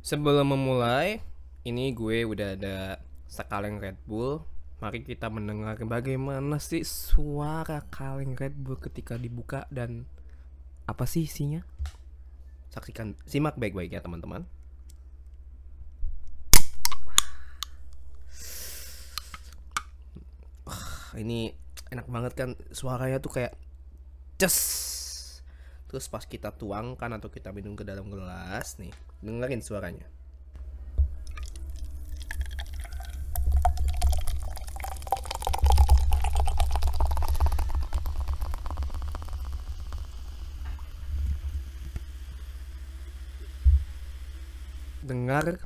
Sebelum memulai, ini gue udah ada sekaleng Red Bull. Mari kita mendengar bagaimana sih suara kaleng Red Bull ketika dibuka dan apa sih isinya? Saksikan, simak baik-baik ya teman-teman. Wah, ini enak banget kan suaranya tuh kayak ces. Terus pas kita tuangkan atau kita minum ke dalam gelas nih, dengerin suaranya. dengar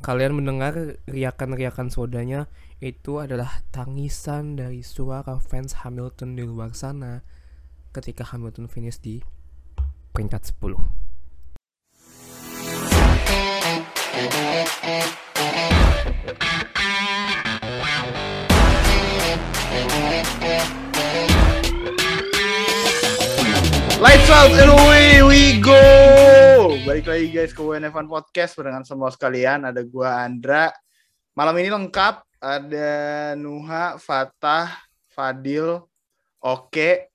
kalian mendengar riakan-riakan sodanya itu adalah tangisan dari suara fans Hamilton di luar sana ketika Hamilton finish di peringkat 10. Lights out and away we go. Balik lagi guys ke WNF1 Podcast barengan semua sekalian. Ada gua Andra. Malam ini lengkap. Ada Nuha, Fatah, Fadil, Oke.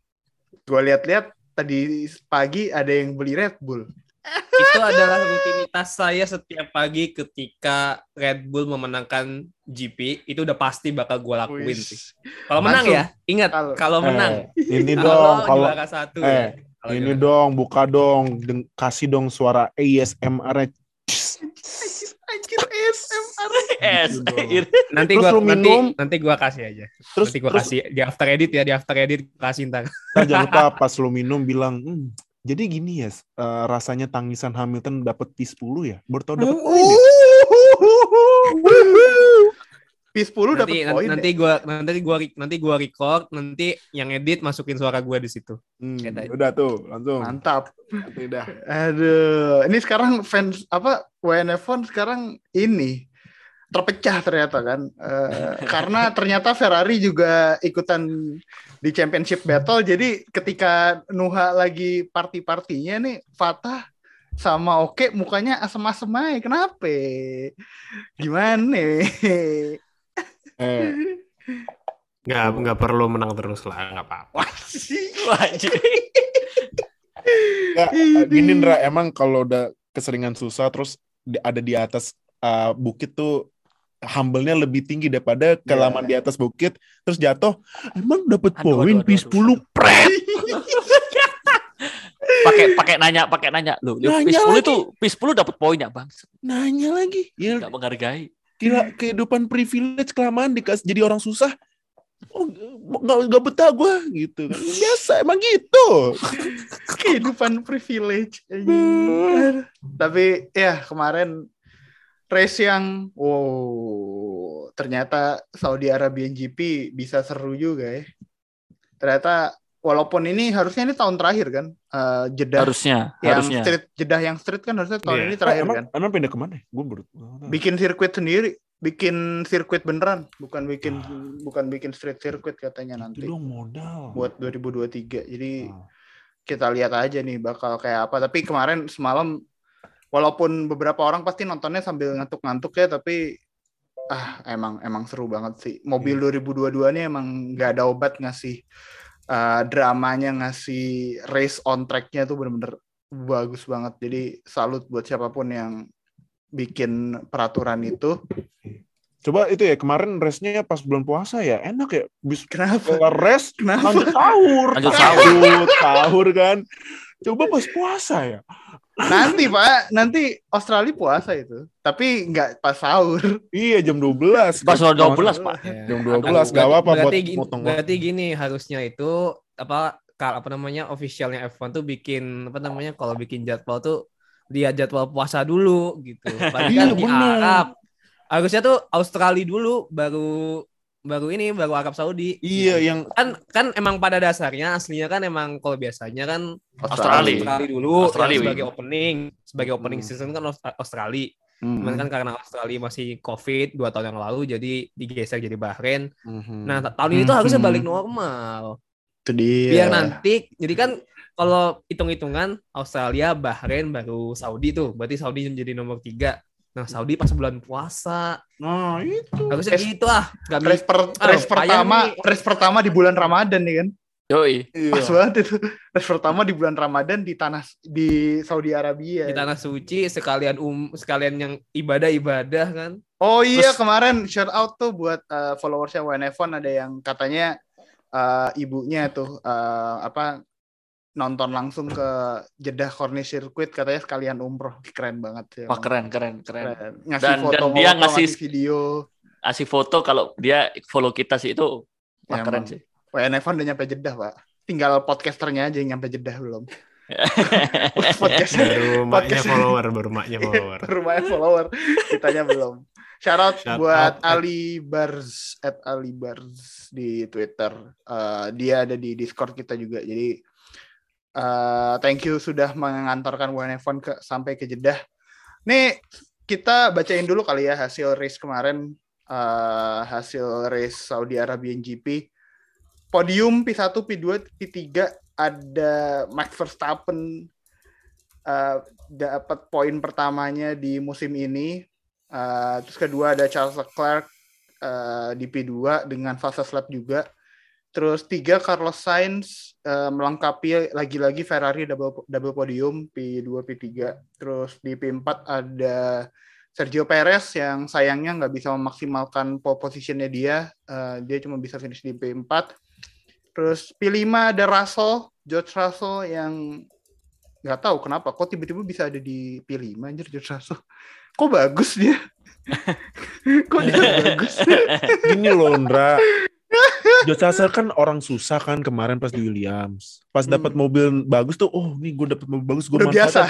Gua lihat-lihat tadi pagi ada yang beli Red Bull. Itu adalah rutinitas saya setiap pagi ketika Red Bull memenangkan GP. Itu udah pasti bakal gue lakuin Wis. sih. Kalau menang ya, ingat Kalau- kalau menang. Eh, ini dong kalau juara satu eh, ya. Kalau ini juara- dong buka dong Deng- kasih dong suara ASMR Anjir ASMR. Es, Gitu nanti Terus gua lu nanti minum. nanti gua kasih aja. terus nanti gua terus kasih di after edit ya, di after edit kasih ntar. ntar jangan lupa pas lu minum bilang "Hmm, jadi gini ya eh, rasanya tangisan Hamilton dapat P10 ya baru tau dapat poin ya P10 dapat nanti, poin. nanti ya? gua nanti gua nanti gua record, nanti yang edit masukin suara gua di situ. Hmm, udah tuh langsung Mantap. Nanti dah Aduh, ini sekarang fans apa WNF1 sekarang ini terpecah ternyata kan, Eh, karena ternyata Ferrari juga ikutan di championship battle. Jadi ketika Nuha lagi party-partinya nih, Fatah sama Oke mukanya asem-asem aja. Kenapa? Gimana? eh Nggak, nggak perlu menang terus lah, nggak apa-apa. Wajib. ya, gini Ndra emang kalau udah keseringan susah terus ada di atas eh, bukit tuh humble-nya lebih tinggi daripada kelamaan di atas bukit terus jatuh emang dapat poin aduh, aduh, P10 pret Pakai pakai nanya, pakai nanya. Nanya P10 lagi. itu P10 dapat poin ya, Bang? nanya lagi ya Enggak menghargai. gila kehidupan privilege kelamaan dikasih jadi orang susah oh, nggak nggak betah gue gitu kan biasa emang gitu kehidupan privilege. anjing. Tapi ya kemarin race yang wow ternyata Saudi Arabian GP bisa seru juga ya. Ternyata walaupun ini harusnya ini tahun terakhir kan eh, jeda Harusnya, yang harusnya. street jedah yang street kan harusnya tahun Iya. ini terakhir emang, kan. emang pindah ke mana gue baru Bikin sirkuit sendiri, bikin sirkuit beneran, bukan bikin bukan bikin street circuit katanya nanti itu dong modal buat 2023. Jadi Ah. kita lihat aja nih bakal kayak apa. Tapi kemarin semalam walaupun beberapa orang pasti nontonnya sambil ngantuk-ngantuk ya, tapi ah emang emang seru banget sih. Mobil 2022 ini emang nggak ada obat ngasih uh, dramanya, ngasih race on track-nya tuh bener-bener bagus banget. Jadi salut buat siapa pun yang bikin peraturan itu. coba itu ya kemarin race-nya pas bulan puasa ya enak ya bis Kenapa? race Kenapa? lanjut sahur Lanjut sahur. Sahur kan coba pas puasa ya Nanti Pak, nanti Australia puasa itu. Tapi nggak pas sahur. iya jam 12 Pas udah 12, Pak. Jam 12 gak apa-apa buat berarti, gini, motong berarti gini harusnya itu apa apa namanya officialnya F1 tuh bikin apa namanya kalau bikin jadwal tuh lihat jadwal puasa dulu gitu. Padahal Iya, kan di bener. Arab. Harusnya tuh Australia dulu baru baru ini baru Arab Saudi. iya yang Kan kan emang pada dasarnya aslinya kan emang kalau biasanya kan Australia. Australia dulu Australia, Wi. sebagai opening, sebagai opening Hmm. season kan Aus- Australia. Hmm. Cuman kan karena Australia masih COVID dua tahun yang lalu jadi digeser jadi Bahrain. Mhm. Nah, ta- tahun ini tuh harusnya Hmm. balik normal. Itu dia. Biar nanti jadi kan kalau hitung-hitungan Australia, Bahrain, baru Saudi tuh. Berarti Saudi menjadi nomor tiga. Nah, Saudi pas bulan puasa. Nah, itu. Harusnya Race- gitu ah. Gak Race, per- pertama, nih. race pertama di bulan Ramadan nih kan. Yoi. Pas banget itu. Race pertama di bulan Ramadan di tanah di Saudi Arabia. di tanah suci sekalian um sekalian yang ibadah-ibadah kan. Oh iya Terus- kemarin shout out tuh buat uh, followersnya WNF1 ada yang katanya uh, ibunya tuh uh, apa nonton langsung ke Jeddah Corniche Circuit katanya sekalian umroh keren banget sih. Wah keren keren keren. Keren. Ngasih Dan- foto dan dia foto, ngasih- video. Asih foto kalau dia follow kita sih itu wah Ya, keren emang. sih. WNF1 udah nyampe Jeddah pak. Tinggal podcasternya aja yang nyampe Jeddah belum. Podcast Baru maknya follower, baru maknya follower. rumahnya follower kitanya belum shout out Shout buat out. Ali Bars at Ali Bars di Twitter Eh, dia ada di Discord kita juga jadi eh, thank you sudah mengantarkan WNF1 ke sampai ke Jeddah nih kita bacain dulu kali ya hasil race kemarin eh, hasil race Saudi Arabian GP podium P1 P2 P3 ada Max Verstappen eh, dapat poin pertamanya di musim ini. Uh, terus kedua ada Charles Leclerc uh, di P2 dengan fastest lap juga. Terus tiga Carlos Sainz uh, melengkapi lagi-lagi Ferrari double double podium P2 P3. Terus di P4 ada Sergio Perez yang sayangnya nggak bisa memaksimalkan pole positionnya dia. Uh, dia cuma bisa finish di P4. Terus P5 ada Russell, George Russell yang nggak tahu kenapa kok tiba-tiba bisa ada di P5 anjir George Russell. Kok bagus dia? kok dia bagus? Gini loh, Ndra. George Russell kan orang susah kan kemarin pas di Williams. Pas dapat Hmm. mobil bagus tuh, oh nih gue dapat mobil bagus, gue Udah biasa.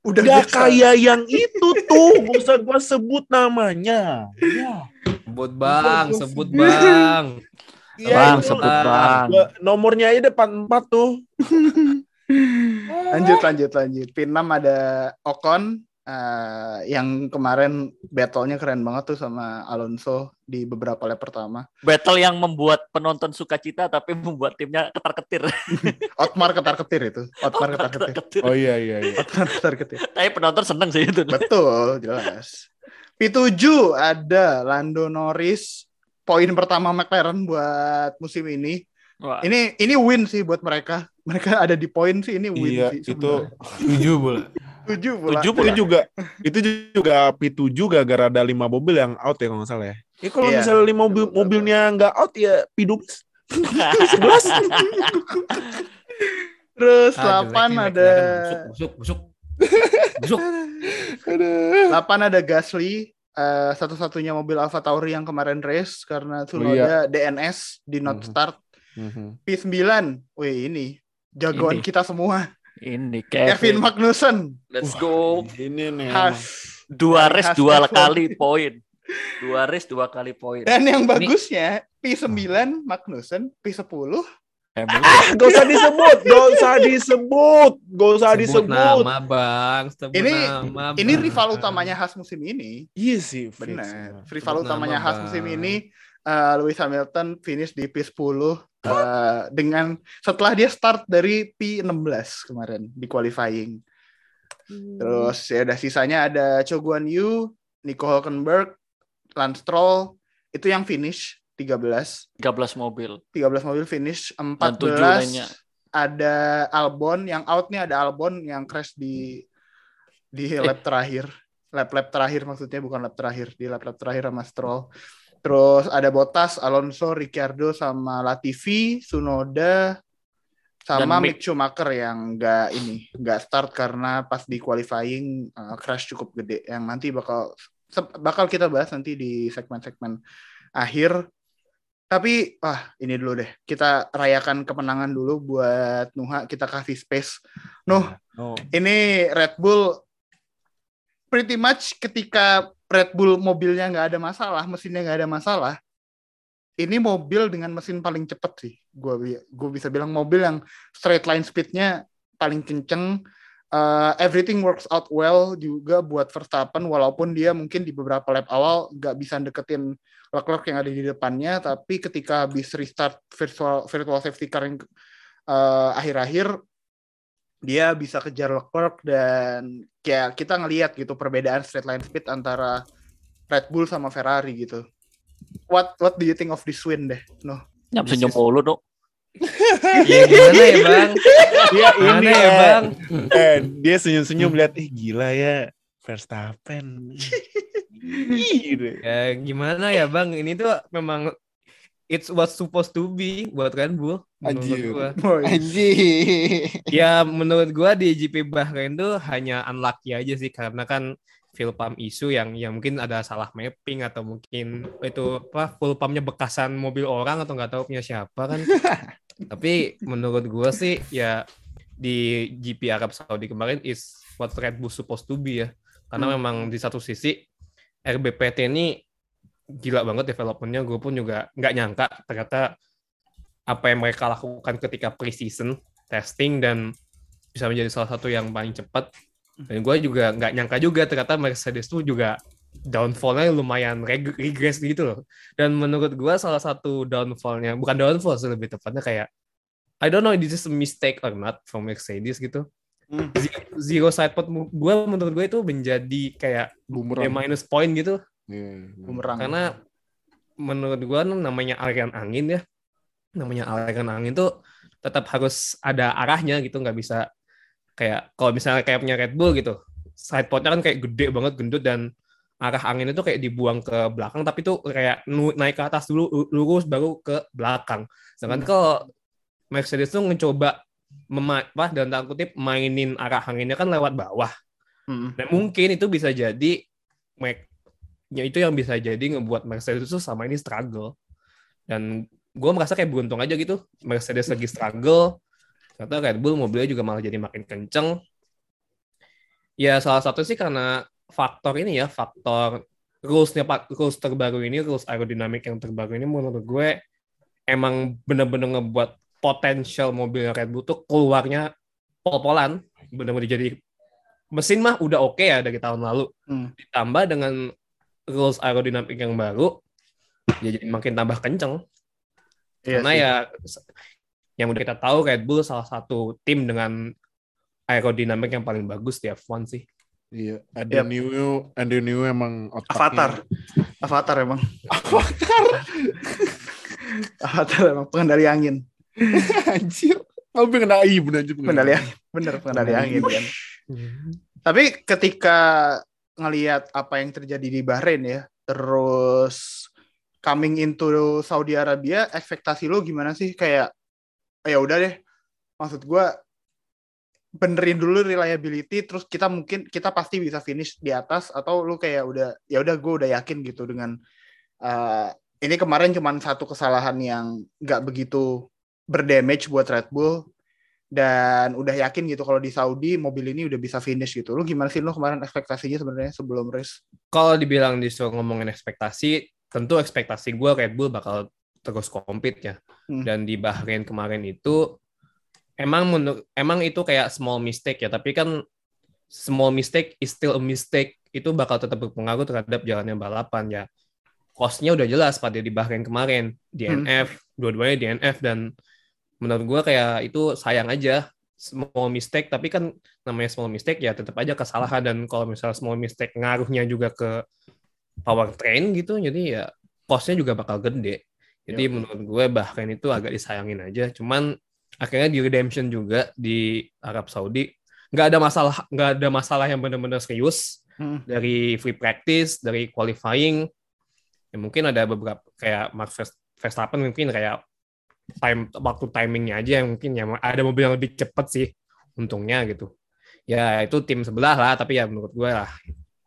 Udah Gak biasa. kayak yang itu tuh, gak usah gue sebut namanya. Ya. Sebut bang, sebut bang. Iya, bang sebut Ah. bang. Gua- nomornya aja depan 4 tuh. Lanjut lanjut lanjut. P6 ada Ocon eh, yang kemarin battle-nya keren banget tuh sama Alonso di beberapa lap pertama. Battle yang membuat penonton sukacita tapi membuat timnya ketar-ketir. Otmar ketar-ketir itu. Otmar ketar-ketir. Ketar-ketir. Oh iya iya iya. Otmar ketar-ketir. Tapi penonton seneng sih itu. Betul, jelas. P7 ada Lando Norris. Poin pertama McLaren buat musim ini. Wah. Ini ini win sih buat mereka. Mereka ada di poin sih ini win Iya, sih. itu Tujuh pula. tujuh pula. Tujuh itu juga itu juga P7 gara-gara ada lima mobil yang out ya kalau nggak salah ya. Ya kalau Iya. misalnya lima mobil mobilnya nggak out ya P12. Terus Ah, 8 jelek nih, ada. Busuk, busuk, busuk. busuk. 8 ada Gasly. eh, satu-satunya mobil Alfa Tauri yang kemarin race karena Oh, iya. Tsunoda DNS di not Mhm. start. Mhm. P9. Wih ini jagoan Ini. kita semua. Ini Kevin Kevin. Magnussen. Let's go. Ini nih. Has. Dua Dari race Haas dua F1. kali poin. Dua race dua kali poin. Dan yang bagusnya P9 Magnussen, P10 Hamilton. Gak usah disebut, gak usah disebut, gak usah Sebut disebut. nama bang, sebut Ini- nama, ini Bang. rival utamanya Haas musim ini. Iya sih, fix. Benar. Rival Sebut utamanya Bang. musim ini eh, Lewis Hamilton finish di P10 eh, dengan setelah dia start dari P16 kemarin di qualifying. Terus ya udah sisanya ada Cho Guan Yu, Nico Hulkenberg, Lance Stroll itu yang finish 13. 13 mobil. 13 mobil finish, Dan tujuh 14 lainnya. ada Albon yang out nih ada Albon yang crash di di lap terakhir. Lap-lap terakhir maksudnya bukan lap terakhir, di lap-lap terakhir sama Stroll. Terus ada Bottas, Alonso, Ricciardo sama Latifi, Sunoda sama Dan Mick Schumacher yang enggak ini, enggak start karena pas di qualifying uh, crash cukup gede yang nanti bakal bakal kita bahas nanti di segmen-segmen akhir. Tapi wah ini dulu deh. Kita rayakan kemenangan dulu buat Nuha. Kita kasih space. Nuh, Oh. ini Red Bull pretty much ketika Red Bull mobilnya nggak ada masalah, mesinnya nggak ada masalah. Ini mobil dengan mesin paling cepat sih. Gue gue bisa bilang mobil yang straight line speednya paling kenceng. Uh, everything works out well juga buat Verstappen walaupun dia mungkin di beberapa lap awal nggak bisa deketin Leclerc yang ada di depannya tapi ketika habis restart virtual virtual safety car yang uh, akhir-akhir dia bisa kejar Leclerc dan kayak kita ngelihat gitu perbedaan straight line speed antara Red Bull sama Ferrari gitu. What what do you think of this win deh? No. Nyam senyum mulu dong. Ya gimana ya bang? Dia ini ya ya, bang? eh, dia senyum-senyum lihat, ih gila ya Verstappen. Gitu. Ya gimana ya bang? Ini tuh memang it's what supposed to be buat Red Bull. menurut Anjir. Anjir. Ya menurut gua di GP Bahrain tuh hanya unlucky aja sih karena kan fuel pump isu yang ya mungkin ada salah mapping atau mungkin itu apa full pumpnya bekasan mobil orang atau nggak tahu punya siapa kan. Tapi menurut gua sih ya di GP Arab Saudi kemarin is what Red Bull supposed to be ya. Karena Hmm. memang di satu sisi RBPT ini gila banget developmentnya. Gue pun juga nggak nyangka ternyata apa yang mereka lakukan ketika pre-season testing dan bisa menjadi salah satu yang paling cepat. Dan gue juga nggak nyangka juga ternyata Mercedes tuh juga downfallnya lumayan reg- regress gitu loh. Dan menurut gue salah satu downfallnya, bukan downfall sih lebih tepatnya kayak I don't know this is a mistake or not from Mercedes gitu. Hmm. Zero, zero side pod gue menurut gue itu menjadi kayak Bumerang. Minus point gitu Iya. Bumerang. karena menurut gua namanya aliran angin ya namanya aliran angin tuh tetap harus ada arahnya gitu nggak bisa kayak kalau misalnya kayak punya Red Bull gitu side podnya kan kayak gede banget gendut dan arah angin itu kayak dibuang ke belakang tapi tuh kayak naik ke atas dulu lu- lurus baru ke belakang sedangkan Hmm. kalau Mercedes tuh mencoba mema apa dalam tanda kutip mainin arah anginnya kan lewat bawah Hmm. dan mungkin itu bisa jadi ya itu yang bisa jadi ngebuat Mercedes itu sama ini struggle. Dan gue merasa kayak beruntung aja gitu. Mercedes lagi struggle. Ternyata Red Bull mobilnya juga malah jadi makin kenceng. Ya salah satu sih karena faktor ini ya, faktor rulesnya pak rules terbaru ini, rules aerodinamik yang terbaru ini menurut gue emang bener-bener ngebuat potensial mobil Red Bull tuh keluarnya pol-polan, bener-bener jadi mesin mah udah oke ya dari tahun lalu. Hmm. Ditambah dengan rules aerodinamik yang baru, ya jadi makin tambah kenceng. Iya Karena sih. ya yang udah kita tahu Red Bull salah satu tim dengan aerodinamik yang paling bagus di F1 sih. Iya, ada Yap. new ada new emang otaknya. Avatar. Avatar emang. Avatar emang pengendali angin. Anjir. Kamu pengen AI bener aja Pengendali angin. Bener pengendali angin kan. Tapi ketika ngelihat apa yang terjadi di Bahrain ya, terus coming into Saudi Arabia, ekspektasi lu gimana sih? Kayak ya udah deh. Maksud gua benerin dulu reliability terus kita mungkin kita pasti bisa finish di atas atau lu kayak udah ya udah gue udah yakin gitu dengan uh, ini kemarin cuman satu kesalahan yang nggak begitu berdamage buat Red Bull dan udah yakin gitu kalau di Saudi mobil ini udah bisa finish gitu. Lu gimana sih lu kemarin ekspektasinya sebenarnya sebelum race? Kalau dibilang disuruh ngomongin ekspektasi, tentu ekspektasi gue Red Bull bakal terus compete ya. Hmm. Dan di Bahrain kemarin itu emang menur- emang itu kayak small mistake ya, tapi kan small mistake is still a mistake. Itu bakal tetap berpengaruh terhadap jalannya balapan ya. Cost-nya udah jelas pada di Bahrain kemarin, DNF, dua-duanya DNF dan menurut gue kayak itu sayang aja. Small mistake tapi kan namanya small mistake ya tetap aja kesalahan. Dan kalau misalnya small mistake ngaruhnya juga ke powertrain gitu jadi ya costnya juga bakal gede. Jadi menurut gue bahkan itu agak disayangin aja. Cuman akhirnya di redemption juga di Arab Saudi nggak ada masalah nggak ada masalah yang benar-benar serius. Hmm. dari free practice dari qualifying ya mungkin ada beberapa kayak Max Vers- Verstappen mungkin kayak time waktu timingnya aja yang mungkin ya ada mobil yang lebih cepat sih untungnya gitu. Ya itu tim sebelah lah tapi ya menurut gue lah.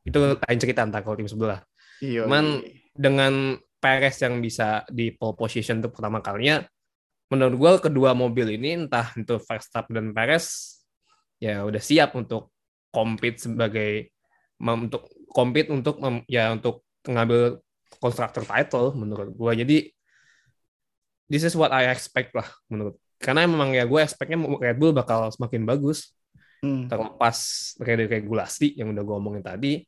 Itu lain cerita entah kalau tim sebelah. Iya. Cuman dengan Perez yang bisa di pole position untuk pertama kalinya menurut gue kedua mobil ini entah itu Verstappen dan Perez ya udah siap untuk compete sebagai untuk compete untuk mem- ya untuk mengambil constructor title menurut gue jadi this is what I expect lah menurut karena memang ya gue expectnya Red Bull bakal semakin bagus Hmm. terlepas dari regulasi yang udah gue omongin tadi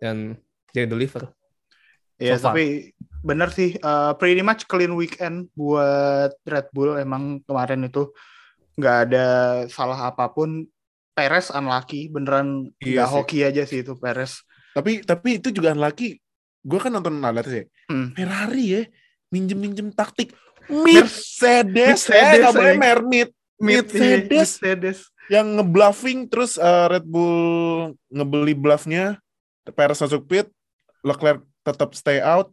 dan dia deliver Iya, so tapi bener sih uh, pretty much clean weekend buat Red Bull emang kemarin itu nggak ada salah apa pun Perez unlucky beneran Iya nggak sih. hoki aja sih itu Perez. Tapi tapi itu juga lagi gue kan nonton Nalates ya. Hmm. Ferrari ya minjem-minjem taktik Mercedes, Mercedes, eh nggak boleh eh. Mermit Mercedes Mercedes. yang ngebluffing terus eh, Red Bull ngebeli bluffnya Perez masuk pit Leclerc tetap stay out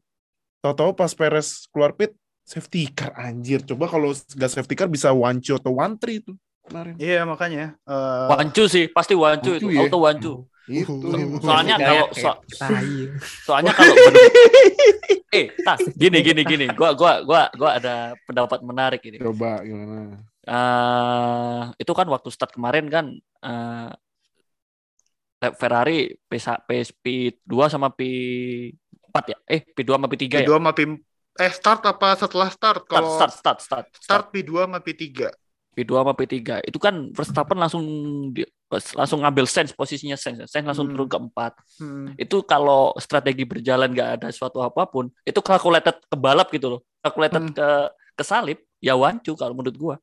tahu-tahu pas Perez keluar pit safety car anjir coba kalau nggak safety car bisa one two atau one three itu kemarin Iya makanya. eh, Wancu sih, pasti wancu Wancu itu, ya? auto wancu. Itu Uh. Soalnya Kayak- kalau so- soalnya kalau eh, tas, gini gini gini, gua gua gua gua ada pendapat menarik ini. coba gimana eh itu kan waktu start kemarin kan eh Ferrari P P2 sama P4 ya? Eh, P2 sama P3 ya? P2 sama P eh start apa setelah start? Start, Kalau start, start, start, start P2 sama P3. P2 sama P3. Itu kan Verstappen langsung di- langsung ngambil sense posisinya sense. Sense langsung Hmm. turun ke 4. Hmm. Itu kalau strategi berjalan nggak ada suatu apa pun, itu calculated ke balap gitu loh. Calculated Hmm. ke ke salib, ya wancu kalau menurut gua.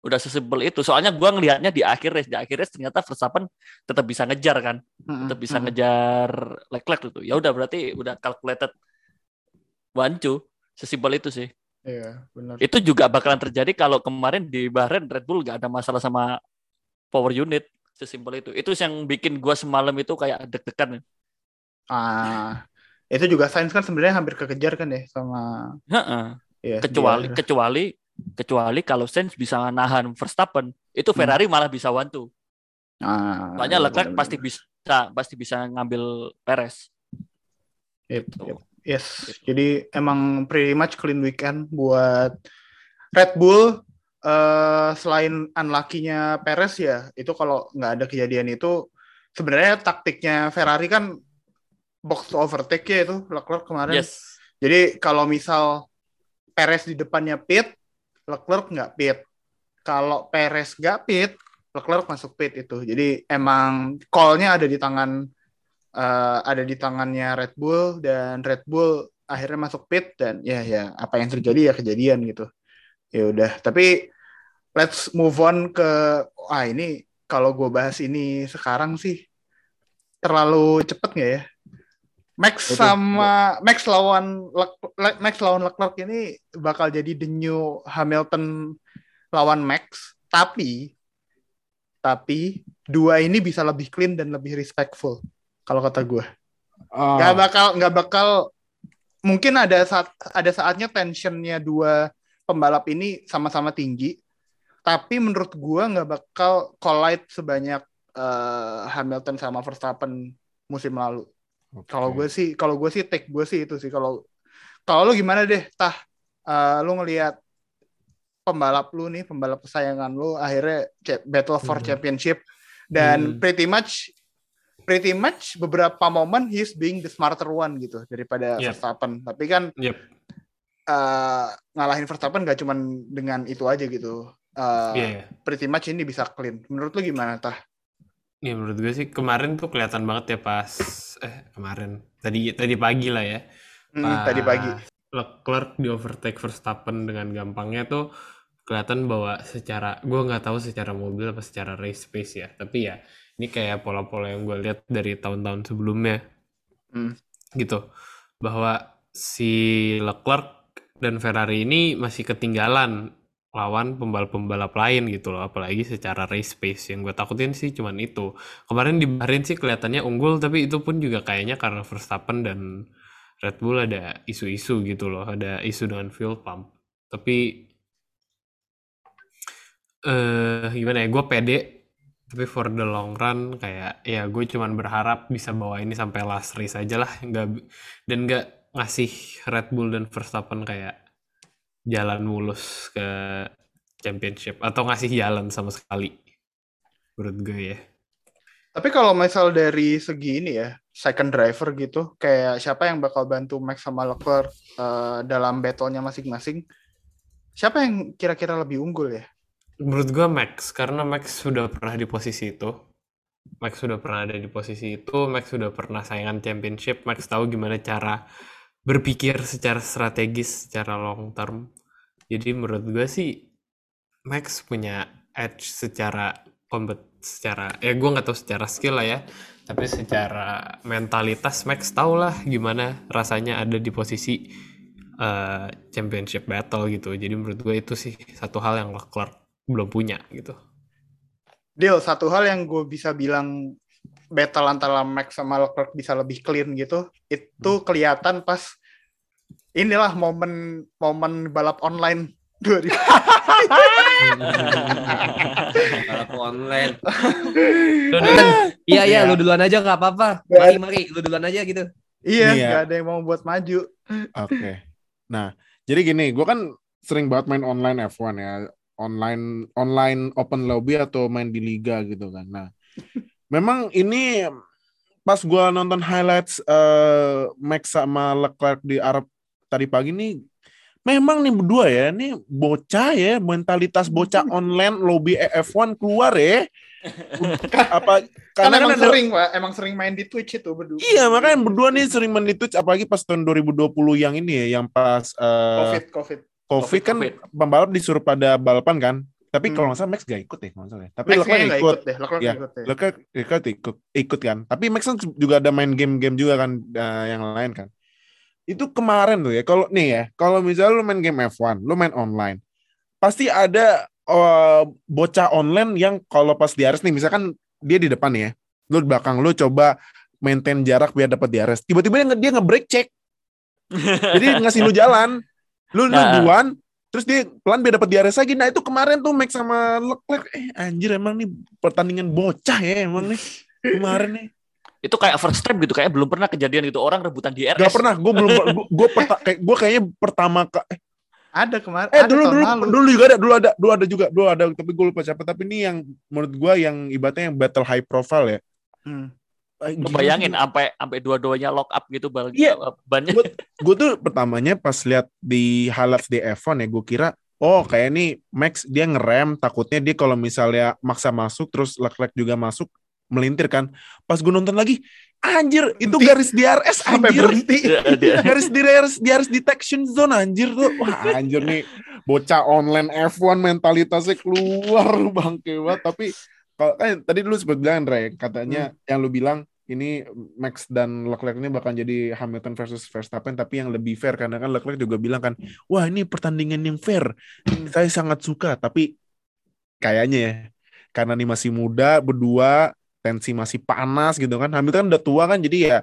Udah sesimpel itu. Soalnya gua ngelihatnya di akhir race, di akhir race ternyata Verstappen tetap bisa ngejar kan. Hmm. tetap bisa Hmm. ngejar Leclerc itu. Ya udah berarti udah calculated wancu. Sesimpel itu sih. Iya, benar. Itu juga bakalan terjadi kalau kemarin di Bahrain Red Bull nggak ada masalah sama power unit. Sesimpel itu. Itu yang bikin gua semalam itu kayak deg-degan. Ah, itu juga Sainz kan sebenarnya hampir kekejar kan ya sama Heeh. ya, Kecuali dia. kecuali kecuali kalau Sainz bisa nahan Verstappen, itu Ferrari malah bisa wantu. Ah, Soalnya Leclerc pasti bisa pasti bisa ngambil Perez. Yep, Gitu. yep. Yes, jadi emang pretty much clean weekend buat Red Bull. eh selain unlucky-nya Perez ya, itu kalau nggak ada kejadian itu, sebenarnya taktiknya Ferrari kan box to overtake ya itu Leclerc kemarin. Yes. Jadi kalau misal Perez di depannya pit, Leclerc nggak pit. Kalau Perez nggak pit, Leclerc masuk pit itu. Jadi emang call-nya ada di tangan eh, ada di tangannya Red Bull dan Red Bull akhirnya masuk pit dan ya ya apa yang terjadi ya kejadian gitu. Ya udah, tapi let's move on ke ah ini kalau gue bahas ini sekarang sih terlalu cepet nggak ya? Max sama Max lawan Max lawan Leclerc ini bakal jadi the new Hamilton lawan Max, tapi tapi dua ini bisa lebih clean dan lebih respectful kalau kata gue. Ah, Nggak bakal nggak bakal mungkin ada saat ada saatnya tensionnya dua pembalap ini sama-sama tinggi, tapi menurut gue nggak bakal collide sebanyak eh, Hamilton sama Verstappen musim lalu. oke. Kalau gue sih, kalau gue sih take gue sih itu sih. Kalau kalau lu gimana deh, tah? Eh, lu ngelihat pembalap lu nih, pembalap kesayangan lu akhirnya battle for Hmm. championship dan Hmm. pretty much pretty much beberapa momen he's being the smarter one gitu daripada Yep. Verstappen. Tapi kan Yep. eh, ngalahin Verstappen gak cuman dengan itu aja gitu. Eh, Iya, iya. Pretty much ini bisa clean. Menurut lu gimana tah? Ya menurut gue sih kemarin tuh kelihatan banget ya pas eh kemarin tadi tadi pagi lah ya. Hmm, tadi pagi. Leclerc di overtake Verstappen dengan gampangnya tuh kelihatan bahwa secara gue nggak tahu secara mobil apa secara race pace ya. Tapi ya ini kayak pola-pola yang gue lihat dari tahun-tahun sebelumnya. Hmm. Gitu. Bahwa si Leclerc dan Ferrari ini masih ketinggalan lawan pembalap-pembalap lain gitu loh apalagi secara race pace yang gue takutin sih cuman itu kemarin di Bahrain sih kelihatannya unggul tapi itu pun juga kayaknya karena Verstappen dan Red Bull ada isu-isu gitu loh ada isu dengan fuel pump tapi eh gimana ya gue pede tapi for the long run kayak ya gue cuman berharap bisa bawa ini sampai last race aja lah nggak dan nggak ngasih Red Bull dan Verstappen kayak jalan mulus ke championship atau ngasih jalan sama sekali menurut gue ya Tapi kalau misal dari segi ini ya, second driver gitu, kayak siapa yang bakal bantu Max sama Leclerc eh, dalam battle-nya masing-masing? Siapa yang kira-kira lebih unggul ya? Menurut gue Max karena Max sudah pernah di posisi itu. Max sudah pernah ada di posisi itu Max sudah pernah saingan championship. Max tahu gimana cara berpikir secara strategis secara long term. Jadi menurut gue sih Max punya edge secara kompet secara ya gue nggak tahu secara skill lah ya tapi secara mentalitas Max tau lah gimana rasanya ada di posisi eh, championship battle gitu. Jadi menurut gue itu sih satu hal yang Leclerc belum punya gitu Deal, satu hal yang gue bisa bilang battle antara Max sama Leclerc bisa lebih clean gitu, itu kelihatan pas inilah momen momen balap online 2000. Balap online. Lu duluan. Iya iya, lu duluan aja nggak apa-apa. Mari mari, lu duluan aja gitu. iya, Iya. nggak ada yang mau buat maju. Oke. Nah, jadi gini, gue kan sering banget main online F1 ya, online online open lobby atau main di liga gitu kan. Nah, memang ini pas gue nonton highlights eh, Max sama Leclerc di Arab tadi pagi nih, memang nih berdua ya, ini bocah ya, mentalitas bocah online lobby F1 keluar ya. Apa Kan karena emang kan ada- sering, Pak. Emang sering main di Twitch itu berdua. Iya makanya berdua nih sering main di Twitch apalagi pas tahun 2020 yang ini ya yang pas eh, Covid, Covid. COVID kan Covid. pembalap disuruh pada balapan kan. Tapi Hmm. kalau nggak salah Max gak ikut deh kalau nggak salah. ya. Tapi Max Leclerc nggak ikut. ikut deh. Leclerc Iya. ikut deh. Leclerc, Leclerc ikut, ikut kan. Tapi Max kan juga ada main game-game juga kan eh, yang lain kan. Itu kemarin tuh ya. Kalau nih ya, kalau misalnya lu main game F1, lu main online, pasti ada eh, bocah online yang kalau pas di nih, misalkan dia di depan ya, lu di belakang, lu coba maintain jarak biar dapat di. Tiba-tiba dia, nge- dia nge-break check. Jadi ngasih lu jalan. Lu lu Nah. duluan, terus dia pelan biar dapat di RS lagi. Nah, itu kemarin tuh Max sama Leclerc eh anjir emang nih pertandingan bocah ya emang nih. Kemarin nih. itu kayak first time gitu kayak belum pernah kejadian gitu orang rebutan di RS Gak pernah, gue belum, gue perta, kayak gue kayaknya pertama ka, eh, Ada kemarin. eh ada dulu dulu lalu. dulu juga ada, dulu ada, dulu ada juga, dulu ada, tapi gue lupa siapa. Tapi ini yang menurut gue yang ibaratnya yang battle high profile ya. Hmm. Eh, bayangin sampai sampai dua-duanya lock up gitu bal Iya. bannya. Gue tuh pertamanya pas lihat di highlights di F1 ya gue kira oh kayak nih Max dia ngerem takutnya dia kalau misalnya maksa masuk terus Leclerc juga masuk melintir kan. Pas gue nonton lagi anjir itu Berhenti. garis DRS Sampai anjir. berhenti. Iya, garis DRS DRS detection zone anjir tuh. Wah anjir nih. Bocah online F1 mentalitasnya keluar bangke banget. Tapi kalau kan tadi lu sempat bilang Andre katanya yang lu bilang ini Max dan Leclerc ini bakal jadi Hamilton versus Verstappen tapi yang lebih fair karena kan Leclerc juga bilang kan wah ini pertandingan yang fair. Saya sangat suka tapi kayaknya ya karena ini masih muda berdua tensi masih panas gitu kan. Hamilton kan udah tua kan jadi ya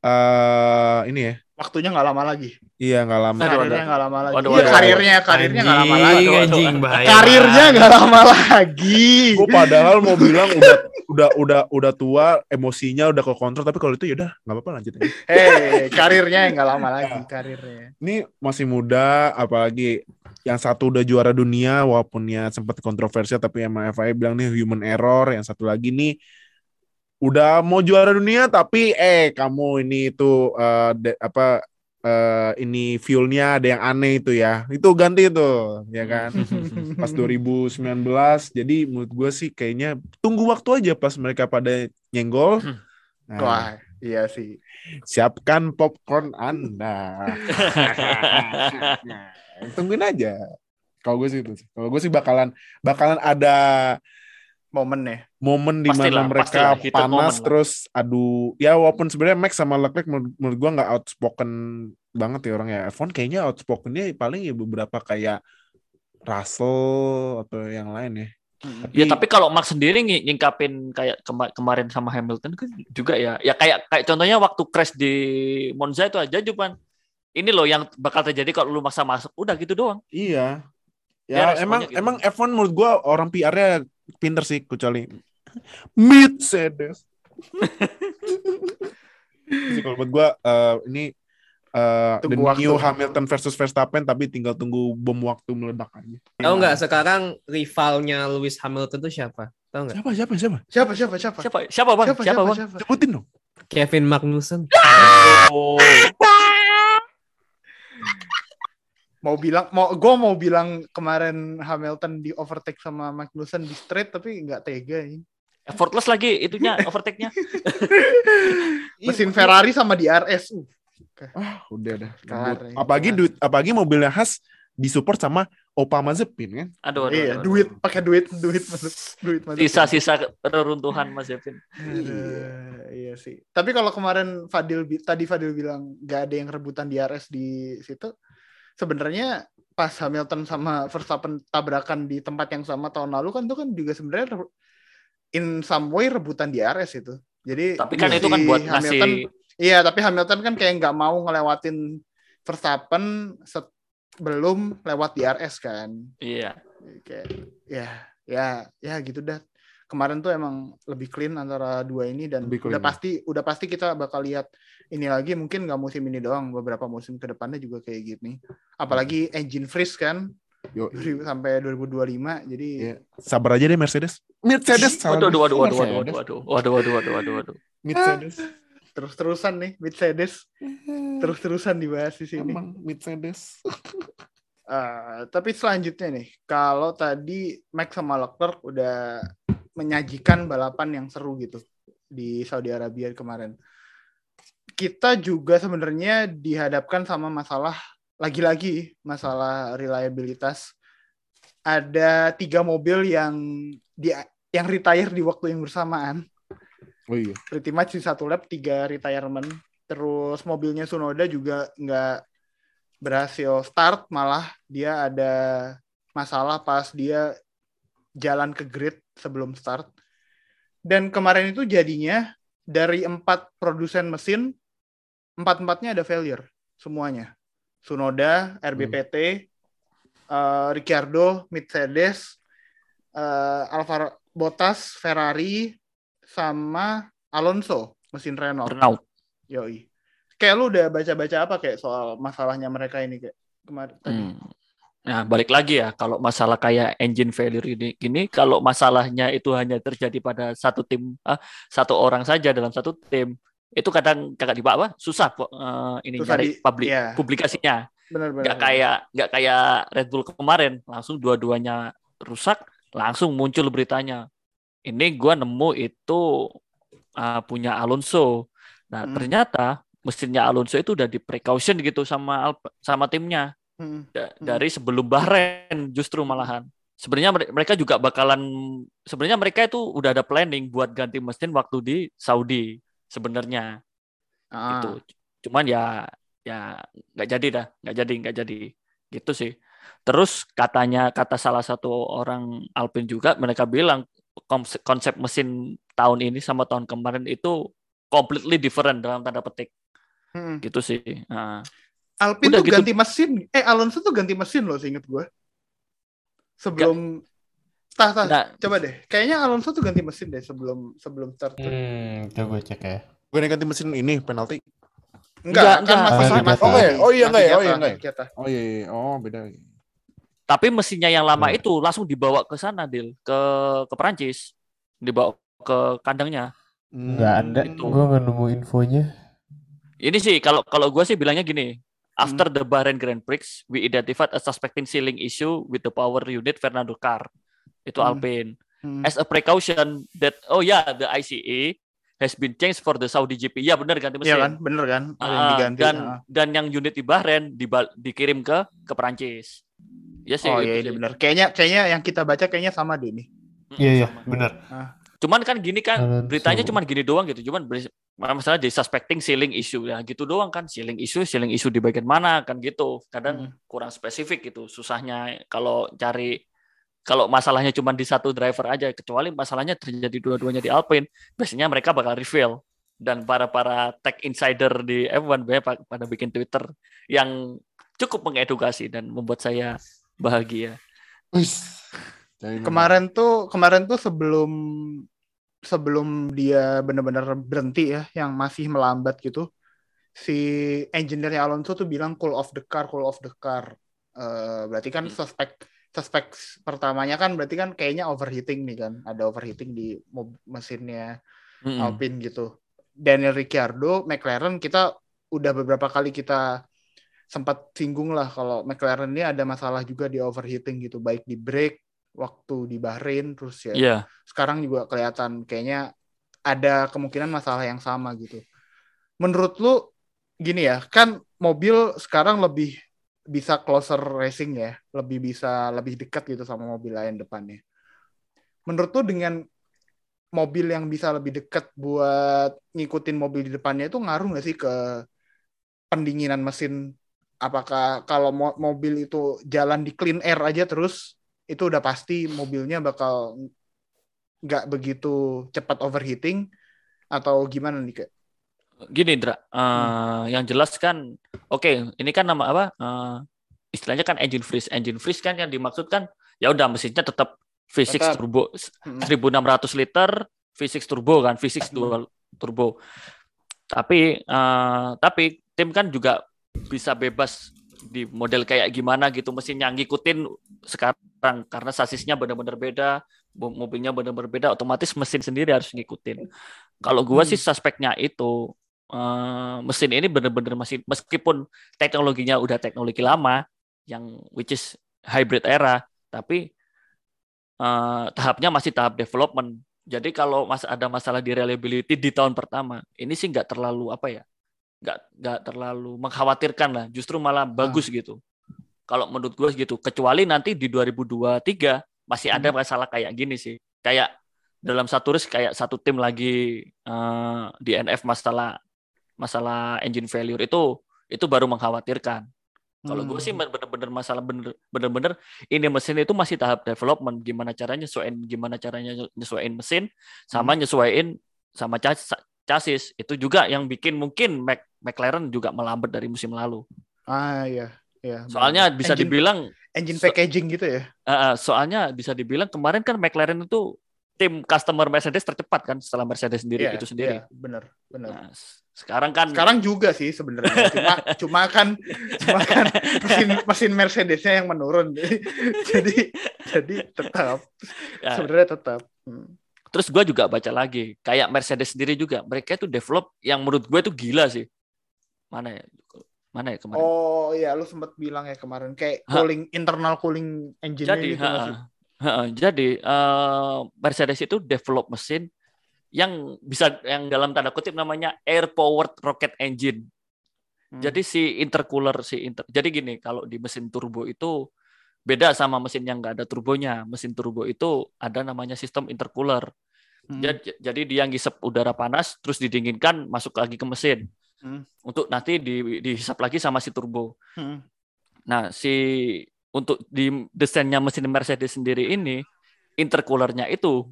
eh ini ya Waktunya nggak lama lagi. iya nggak lama Karirnya nggak lama lagi. Waduh, Iya, waduh. karirnya, karirnya nggak lama lagi. Anjing, Waduh, waduh. bahaya Karirnya nggak lama lagi. gue padahal mau bilang udah udah udah udah tua emosinya udah ke kontrol tapi kalau itu ya udah nggak apa-apa lanjut aja. Hei, karirnya yang nggak lama lagi karirnya. ini masih muda apalagi yang satu udah juara dunia walaupun ya sempat kontroversial tapi emang FIA bilang nih human error yang satu lagi nih udah mau juara dunia tapi eh kamu ini itu eh, de- apa eh, ini fuelnya ada yang aneh itu ya. Itu ganti itu ya kan? Pas 2019 jadi menurut gue sih kayaknya tunggu waktu aja pas mereka pada nyenggol. Nah, Wah, iya sih. siapkan popcorn anda. Tungguin aja. Kalau gue sih itu kalau gue sih bakalan bakalan ada Momen ya. Momen di mana mereka pastilah, panas moment terus adu ya walaupun sebenarnya Max sama Leclerc menurut, menurut gue nggak outspoken banget ya orang ya F1 kayaknya outspokennya paling ya beberapa kayak Russell atau yang lain ya Ya tapi kalau Max sendiri ng- ngingkapin kayak kema- kemarin sama Hamilton kan juga ya. Ya kayak kayak contohnya waktu crash di Monza itu aja cuman ini loh yang bakal terjadi kalau lu maksa masuk. Udah gitu doang. Iya. Ya, Ya, emang gitu. emang F1 menurut gua orang PR-nya pinter sih kecuali Mercedes. Jadi kalau buat gua eh, ini eh, the waktu. new Hamilton versus Verstappen tapi tinggal tunggu bom waktu meledak aja. Tahu nggak sekarang rivalnya Lewis Hamilton itu siapa? Tahu nggak? Siapa siapa siapa? Siapa siapa siapa? Siapa siapa Bang? Siapa Siapa, siapa Bang? siapa? Sebutin dong. Kevin Magnussen. Oh. Mau bilang mau gue mau bilang kemarin Hamilton di overtake sama Magnussen di straight tapi nggak tega ini. Effortless lagi itunya overtake-nya. Mesin Ferrari sama di RS. Uh, Ah, udah dah. Apalagi Kelar. duit apalagi mobilnya khas disupport sama Opa Mazepin kan. Aduh, aduh, iya, aduh, duit pakai duit duit masuk duit masuk. Sisa-sisa reruntuhan Mas Evin. Aduh, iya sih. Tapi kalau kemarin Fadil tadi Fadil bilang nggak ada yang rebutan di RS di situ, sebenarnya pas Hamilton sama Verstappen tabrakan di tempat yang sama tahun lalu kan itu kan juga sebenarnya in some way rebutan di RS itu. Jadi Tapi kan si itu kan buat Hamilton, ngasih iya tapi Hamilton kan kayak nggak mau ngelewatin Verstappen sebelum lewat di RS kan iya. kayak ya ya ya gitu dah kemarin tuh emang lebih clean antara dua ini dan Lebih clean, udah pasti udah pasti kita bakal lihat ini lagi mungkin nggak musim ini doang beberapa musim ke depannya juga kayak gini apalagi engine freeze kan Yo, sampai 2025 jadi iya. Sabar aja deh Mercedes. Mercedes. salah Waduh, waduh, waduh, waduh, waduh, Mercedes. waduh, waduh, waduh, waduh, waduh, waduh. Mercedes. terus-terusan nih Mercedes terus-terusan dibahas di sini Emang Mercedes. Eh, tapi selanjutnya nih, kalau tadi Max sama Leclerc udah menyajikan balapan yang seru gitu di Saudi Arabia kemarin. Kita juga sebenarnya dihadapkan sama masalah lagi-lagi masalah reliabilitas. Ada tiga mobil yang di yang retire di waktu yang bersamaan. Oh iya. Pretty much di satu lap tiga retirement. Terus mobilnya Sunoda juga nggak berhasil start, malah dia ada masalah pas dia jalan ke grid sebelum start. Dan kemarin itu jadinya dari empat produsen mesin, empat-empatnya ada failure semuanya. Sunoda, RBPT, eh, Ricciardo, Mercedes, eh, Alvaro Bottas, Ferrari, sama Alonso mesin Renault. Burnout. Yoi. Kayak lu udah baca-baca apa kayak soal masalahnya mereka ini kayak kemarin tadi. Hmm. Nah, balik lagi ya, kalau masalah kayak engine failure ini, gini, kalau masalahnya itu hanya terjadi pada satu tim, ah, satu orang saja dalam satu tim, itu kadang kakak di apa susah kok eh, ini Susah di- publik iya. publikasinya. Benar-benar. Nggak kayak nggak kayak Red Bull kemarin, langsung dua-duanya rusak, langsung muncul beritanya. Ini gua nemu itu ah, punya Alonso. Nah, Hmm. ternyata mesinnya Alonso itu udah di precaution gitu sama Alp- sama timnya Hmm. Da- Hmm. dari sebelum Bahrain justru malahan. Sebenarnya mere- mereka juga bakalan sebenarnya mereka itu udah ada planning buat ganti mesin waktu di Saudi sebenarnya Ah. gitu. Cuman ya ya nggak jadi dah, nggak jadi nggak jadi gitu sih. Terus katanya kata salah satu orang Alpine juga mereka bilang konsep, konsep mesin tahun ini sama tahun kemarin itu completely different dalam tanda petik Hmm. gitu sih. Nah, Alpine Udah tuh gitu. ganti mesin. Eh Alonso tuh ganti mesin loh seinget gue. Sebelum Tah, tah, nah, coba deh. Kayaknya Alonso tuh ganti mesin deh sebelum sebelum start. Hmm, coba gue cek ya. Gue ganti mesin ini penalti. Enggak, Enggak, kan enggak. masih masih. oh, enggak ya? Oh, iya, enggak ya? Oh, iya, enggak ya? Oh iya, iya. oh beda. Tapi mesinnya yang lama Hmm. itu langsung dibawa ke sana, Dil, ke ke Perancis, dibawa ke kandangnya. Nggak ada, Itu. gue nggak nemu infonya. Ini sih kalau kalau gue sih bilangnya gini. Hmm. After the Bahrain Grand Prix, we identified a suspecting sealing issue with the power unit Fernando Car. Itu Hmm. Alpine. Hmm. As a precaution that oh ya the ICE has been changed for the Saudi GP. Ya benar ganti mesin. Iya kan, bener kan? Ada yang Ah, diganti. dan ah. dan yang unit di Bahrain dibal- dikirim ke ke Perancis. Ya sih. Oh iya, sih. ini bener. Kayaknya kayaknya yang kita baca kayaknya sama deh nih. Mm-mm, Iya, iya, benar. Cuman kan gini kan beritanya cuman gini doang gitu. Cuman masalah di suspecting ceiling issue ya gitu doang kan. Ceiling issue, ceiling issue di bagian mana kan gitu. Kadang Hmm. kurang spesifik gitu. Susahnya kalau cari kalau masalahnya cuma di satu driver aja kecuali masalahnya terjadi dua-duanya di Alpine, biasanya mereka bakal reveal dan para para tech insider di F1 banyak pa- pada bikin Twitter yang cukup mengedukasi dan membuat saya bahagia. Kemarin tuh kemarin tuh sebelum sebelum dia benar-benar berhenti ya, yang masih melambat gitu, si engineer-nya Alonso tuh bilang cool off the car, cool off the car. Eh, berarti kan Hmm. suspek suspek pertamanya kan berarti kan kayaknya overheating nih kan, ada overheating di mesinnya Mm-mm. Alpine gitu. Daniel Ricciardo, McLaren kita udah beberapa kali kita sempat singgung lah kalau McLaren ini ada masalah juga di overheating gitu, baik di brake waktu di Bahrain terus ya Iya. sekarang juga kelihatan kayaknya ada kemungkinan masalah yang sama gitu. Menurut lu gini ya, kan mobil sekarang lebih bisa closer racing ya, lebih bisa lebih dekat gitu sama mobil lain depannya. Menurut tuh dengan mobil yang bisa lebih dekat buat ngikutin mobil di depannya itu ngaruh nggak sih ke pendinginan mesin? Apakah kalau mo- mobil itu jalan di clean air aja terus itu udah pasti mobilnya bakal nggak begitu cepat overheating atau gimana nih kak? Gini, Dra. Eh, Yang jelas kan, oke, ini kan nama apa? Eh, istilahnya kan engine freeze. Engine freeze kan yang dimaksud kan, ya udah mesinnya tetap V6 Tetap. turbo Hmm. 1600 liter V6 turbo kan, V6 dual turbo. Tapi eh, tapi tim kan juga bisa bebas di model kayak gimana gitu mesinnya ngikutin sekarang karena sasisnya benar-benar beda, mo- mobilnya benar-benar beda, otomatis mesin sendiri harus ngikutin. Kalau gua sih suspeknya itu eh, mesin ini benar-benar masih meskipun teknologinya udah teknologi lama yang which is hybrid era, tapi eh, tahapnya masih tahap development. Jadi kalau mas ada masalah di reliability di tahun pertama, ini sih nggak terlalu apa ya, nggak nggak terlalu mengkhawatirkan lah. Justru malah bagus gitu. Kalau menurut gue gitu. Kecuali nanti di 2023 masih ada masalah kayak gini sih. Kayak dalam satu race kayak satu tim lagi eh, di NF masalah masalah engine failure itu itu baru mengkhawatirkan. Kalau gue sih bener-bener masalah bener bener-bener ini mesin itu masih tahap development. Gimana caranya nyesuaiin gimana caranya nyesuaiin mesin sama nyesuaiin sama chas- chassis. Itu juga yang bikin mungkin Mac- McLaren juga melambat dari musim lalu. Ah iya, iya. Soalnya bisa Engine- dibilang engine so- packaging gitu ya. eh, soalnya bisa dibilang kemarin kan McLaren itu tim customer Mercedes tercepat kan setelah Mercedes sendiri Iya, itu sendiri. iya, benar, benar. Nah, sekarang kan Sekarang juga sih sebenarnya. Cuma cuma kan cuma kan mesin mesin Mercedesnya yang menurun. jadi jadi tetap Ya. sebenarnya tetap. Hmm. Terus gue juga baca lagi, kayak Mercedes sendiri juga, mereka itu develop yang menurut gue itu gila sih. Mana ya? Mana ya kemarin? Oh iya, lu sempat bilang ya kemarin kayak Ha. cooling internal cooling engine-nya jadi, gitu ha, jadi eh, Mercedes itu develop mesin yang bisa yang dalam tanda kutip namanya air powered rocket engine. Hmm. Jadi si intercooler si inter, jadi gini kalau di mesin turbo itu beda sama mesin yang nggak ada turbonya. Mesin turbo itu ada namanya sistem intercooler. Hmm. Jadi, jadi dia ngisep udara panas terus didinginkan masuk lagi ke mesin. Hmm. Untuk nanti di, dihisap lagi sama si turbo. Hmm. Nah, si untuk di desainnya mesin Mercedes sendiri ini intercoolernya itu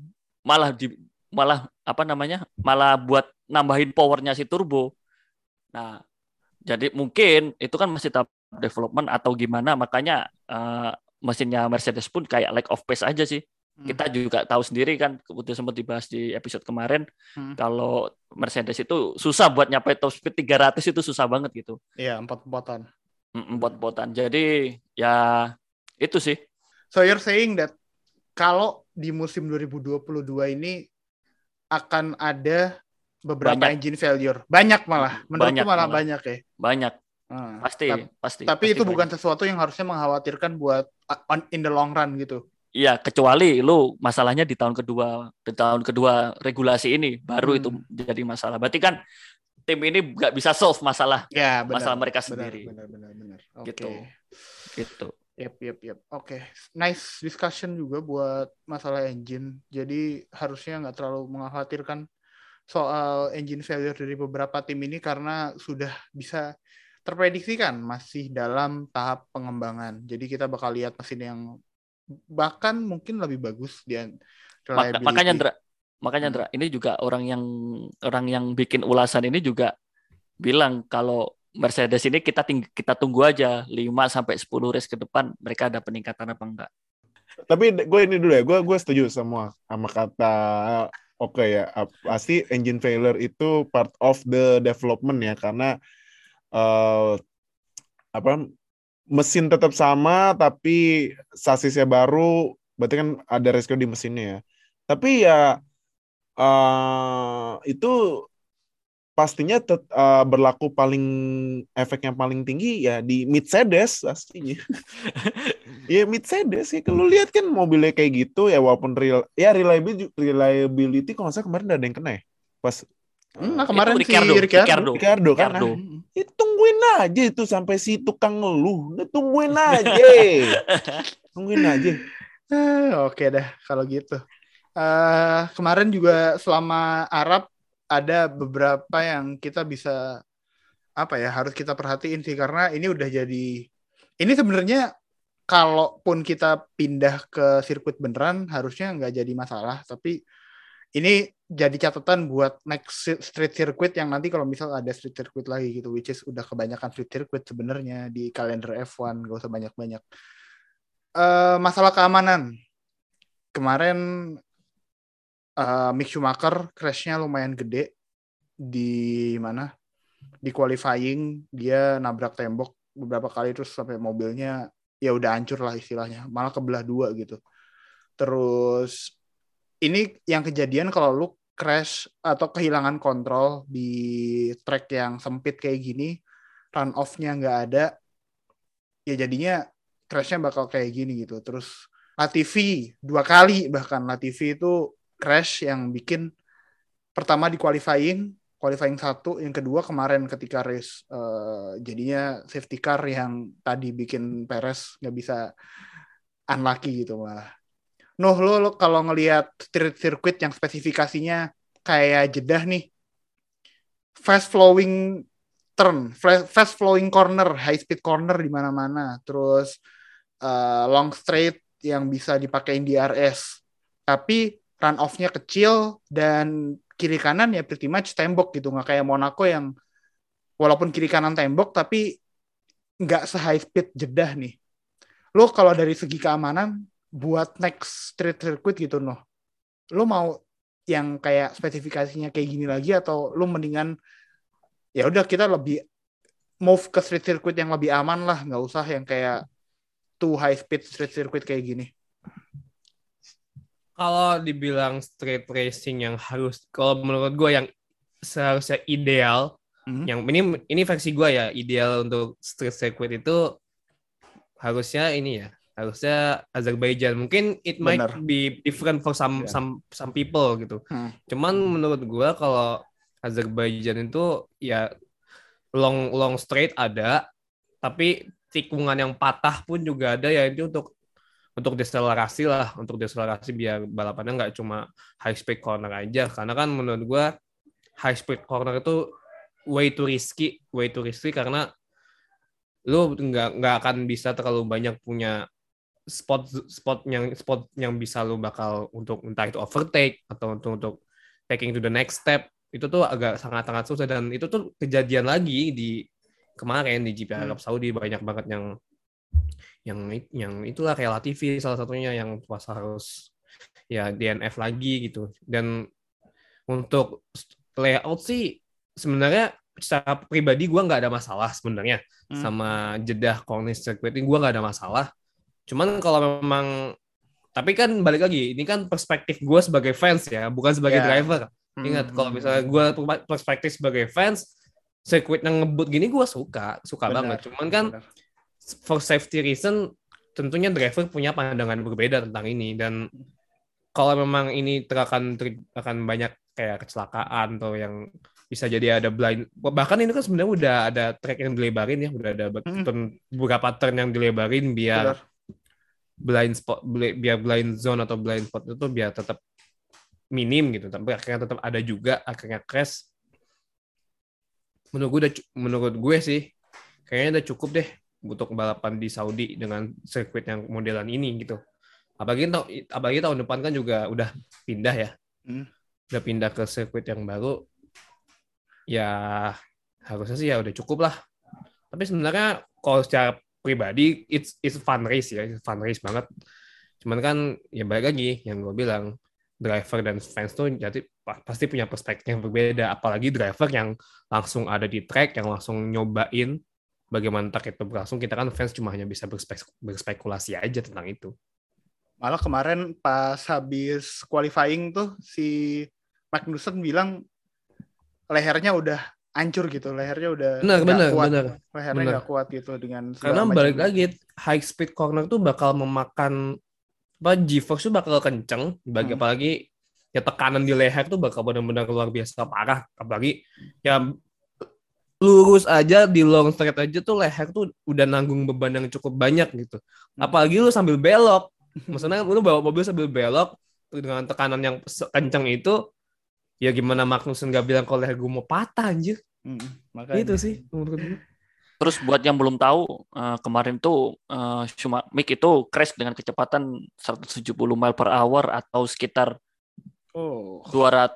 malah di malah apa namanya? malah buat nambahin powernya si turbo. Nah, jadi mungkin itu kan masih tahap development atau gimana, makanya eh, mesinnya Mercedes pun kayak lack of pace aja sih. Hmm. Kita juga tahu sendiri kan, udah sempat dibahas di episode kemarin, Hmm. kalau Mercedes itu susah buat nyampe top speed 300 itu susah banget gitu. Iya, empat-empatan. Mm, Bot-botan. Jadi ya itu sih. So you're saying that kalau di musim 2022 ini akan ada beberapa Banyak. engine failure. Banyak malah. Menurutku Banyak malah malah. banyak ya. Banyak Hmm. pasti Tap- pasti. Tapi pasti itu bukan banyak. sesuatu yang harusnya mengkhawatirkan buat on- in the long run gitu. Iya, kecuali lu masalahnya di tahun kedua di tahun kedua regulasi ini baru Hmm. itu jadi masalah. Berarti kan tim ini nggak bisa solve masalah Ya, benar. masalah mereka sendiri. Benar, benar, benar. Oke. Gitu. Gitu. Yep, yep, yep. Oke, nice discussion juga buat masalah engine. Jadi harusnya nggak terlalu mengkhawatirkan soal engine failure dari beberapa tim ini karena sudah bisa terprediksikan masih dalam tahap pengembangan. Jadi kita bakal lihat mesin yang bahkan mungkin lebih bagus dan makanya makanya Hmm. Ndra, ini juga orang yang orang yang bikin ulasan ini juga bilang kalau Mercedes ini kita ting- kita tunggu aja 5 sampai 10 race ke depan mereka ada peningkatan apa enggak. Tapi gue ini dulu ya, gue gue setuju sama sama kata oke ya, ap- pasti engine failure itu part of the development ya karena eh apa mesin tetap sama tapi sasisnya baru, berarti kan ada resiko di mesinnya ya. Tapi ya eh itu pastinya tet- eh, berlaku paling efek yang paling tinggi ya di Mercedes pastinya. Ya Mercedes sih, kalau lihat kan mobilnya kayak gitu ya walaupun real ya reliability reliability kalau nggak salah kemarin ada yang kena ya pas Hmm, nah, kemarin Itu si Ricardo, Ricardo. Ricardo. Ricardo kan Ricardo. nah, itu tunggu tungguin aja itu sampai si tukang ngeluh. Udah tungguin aja. tungguin aja. Eh, Oke dah kalau gitu. Eh kemarin juga selama Arab ada beberapa yang kita bisa apa ya harus kita perhatiin sih. Karena ini udah jadi ini sebenarnya kalaupun kita pindah ke sirkuit beneran harusnya nggak jadi masalah. Tapi ini jadi catatan buat next street circuit yang nanti kalau misal ada street circuit lagi gitu which is udah kebanyakan street circuit sebenarnya di kalender F1 gak usah banyak-banyak. Eh masalah keamanan. Kemarin eh Mick Schumacher crashnya lumayan gede. Di mana? Di qualifying dia nabrak tembok beberapa kali terus sampai mobilnya ya udah hancur lah istilahnya. Malah kebelah dua gitu. Terus ini yang kejadian kalau lu crash atau kehilangan kontrol di track yang sempit kayak gini run off-nya nggak ada ya jadinya crashnya bakal kayak gini gitu. Terus Latifi dua kali bahkan. Latifi itu crash yang bikin pertama di qualifying qualifying satu yang kedua kemarin ketika race eh, jadinya safety car yang tadi bikin Perez nggak bisa unlucky gitu malah. Nuh lo, lo kalau ngelihat circuit yang spesifikasinya kayak jedah nih fast flowing turn fast flowing corner high speed corner di mana-mana terus eh, long straight yang bisa dipakein di RS tapi run off-nya kecil dan kiri kanan ya pretty much tembok gitu. Nggak kayak Monaco yang walaupun kiri kanan tembok tapi nggak se high speed jedah nih. Lo kalau dari segi keamanan buat next street circuit gitu noh lo mau yang kayak spesifikasinya kayak gini lagi atau lo mendingan ya udah kita lebih move ke street circuit yang lebih aman lah. Nggak usah yang kayak too high speed street circuit kayak gini Kalau dibilang street racing yang harus, kalau menurut gue yang seharusnya ideal, Hmm. yang ini ini versi gue ya, ideal untuk street circuit itu harusnya ini ya, harusnya Azerbaijan. Mungkin it might Bener. be different for some Ya. some some people gitu. Hmm. Cuman menurut gue kalau Azerbaijan itu ya long long straight ada, tapi tikungan yang patah pun juga ada ya itu untuk untuk deselerasi lah, untuk deselerasi biar balapannya nggak cuma high speed corner aja. Karena kan menurut gua high speed corner itu way too risky, way too risky karena lu nggak nggak akan bisa terlalu banyak punya spot spot yang spot yang bisa lu bakal untuk entah itu overtake atau untuk untuk taking to the next step itu tuh agak sangat sangat susah dan itu tuh kejadian lagi di kemarin di GP Arab Saudi banyak banget yang yang yang itulah relativis salah satunya yang pas harus ya DNF lagi gitu dan untuk layout sih sebenarnya secara pribadi gua nggak ada masalah sebenarnya Hmm. sama jedah Cornish Circuit ini gua nggak ada masalah cuman kalau memang tapi kan balik lagi ini kan perspektif gue sebagai fans ya bukan sebagai Ya. driver Hmm, ingat kalau hmm, misalnya gue perspektif sebagai fans sirkuit yang ngebut gini gue suka suka Benar, banget cuman kan benar. For safety reason tentunya driver punya pandangan berbeda tentang ini dan kalau memang ini ter- akan banyak kayak kecelakaan atau yang bisa jadi ada blind bahkan ini kan sebenarnya udah ada track yang dilebarin ya udah ada be- Mm. turn- beberapa turn yang dilebarin biar Benar. blind spot biar blind zone atau blind spot itu biar tetap minim gitu tapi akhirnya tetap ada juga akhirnya crash menurut gue udah menurut gue sih kayaknya udah cukup deh untuk balapan di Saudi dengan sirkuit yang modelan ini gitu. Apalagi tau- apalagi tahun depan kan juga udah pindah ya. Hmm. udah pindah ke sirkuit yang baru ya harusnya sih ya udah cukup lah. Tapi sebenarnya kalau secara pribadi it's it's fun race ya it's fun race banget. Cuman kan ya balik lagi yang gue bilang driver dan fans tuh jadi pa- pasti punya perspektif yang berbeda. Apalagi driver yang langsung ada di track yang langsung nyobain bagaimana track itu berlangsung kita kan fans cuma hanya bisa berspek- berspekulasi aja tentang itu. Malah kemarin pas habis qualifying tuh si Magnussen bilang lehernya udah hancur gitu, lehernya udah benar benar kuat, benar. Lehernya benar. nggak kuat gitu dengan karena macam- balik lagi high speed corner tuh bakal memakan apa G-force tuh bakal kenceng. Bagi Hmm. apalagi ya tekanan di leher tuh bakal benar-benar luar biasa parah. Apalagi ya lurus aja di long straight aja tuh leher tuh udah nanggung beban yang cukup banyak gitu. Hmm. Apalagi lu sambil belok. Maksudnya lu bawa mobil sambil belok dengan tekanan yang kencang itu ya gimana Magnussen gak bilang kalau leher gue mau patah anjir. Mm, makanya. Itu sih menurut gue. Terus buat yang belum tahu, eh, kemarin tuh eh, cuma Mick itu crash dengan kecepatan 170 mile per hour atau sekitar Oh. 200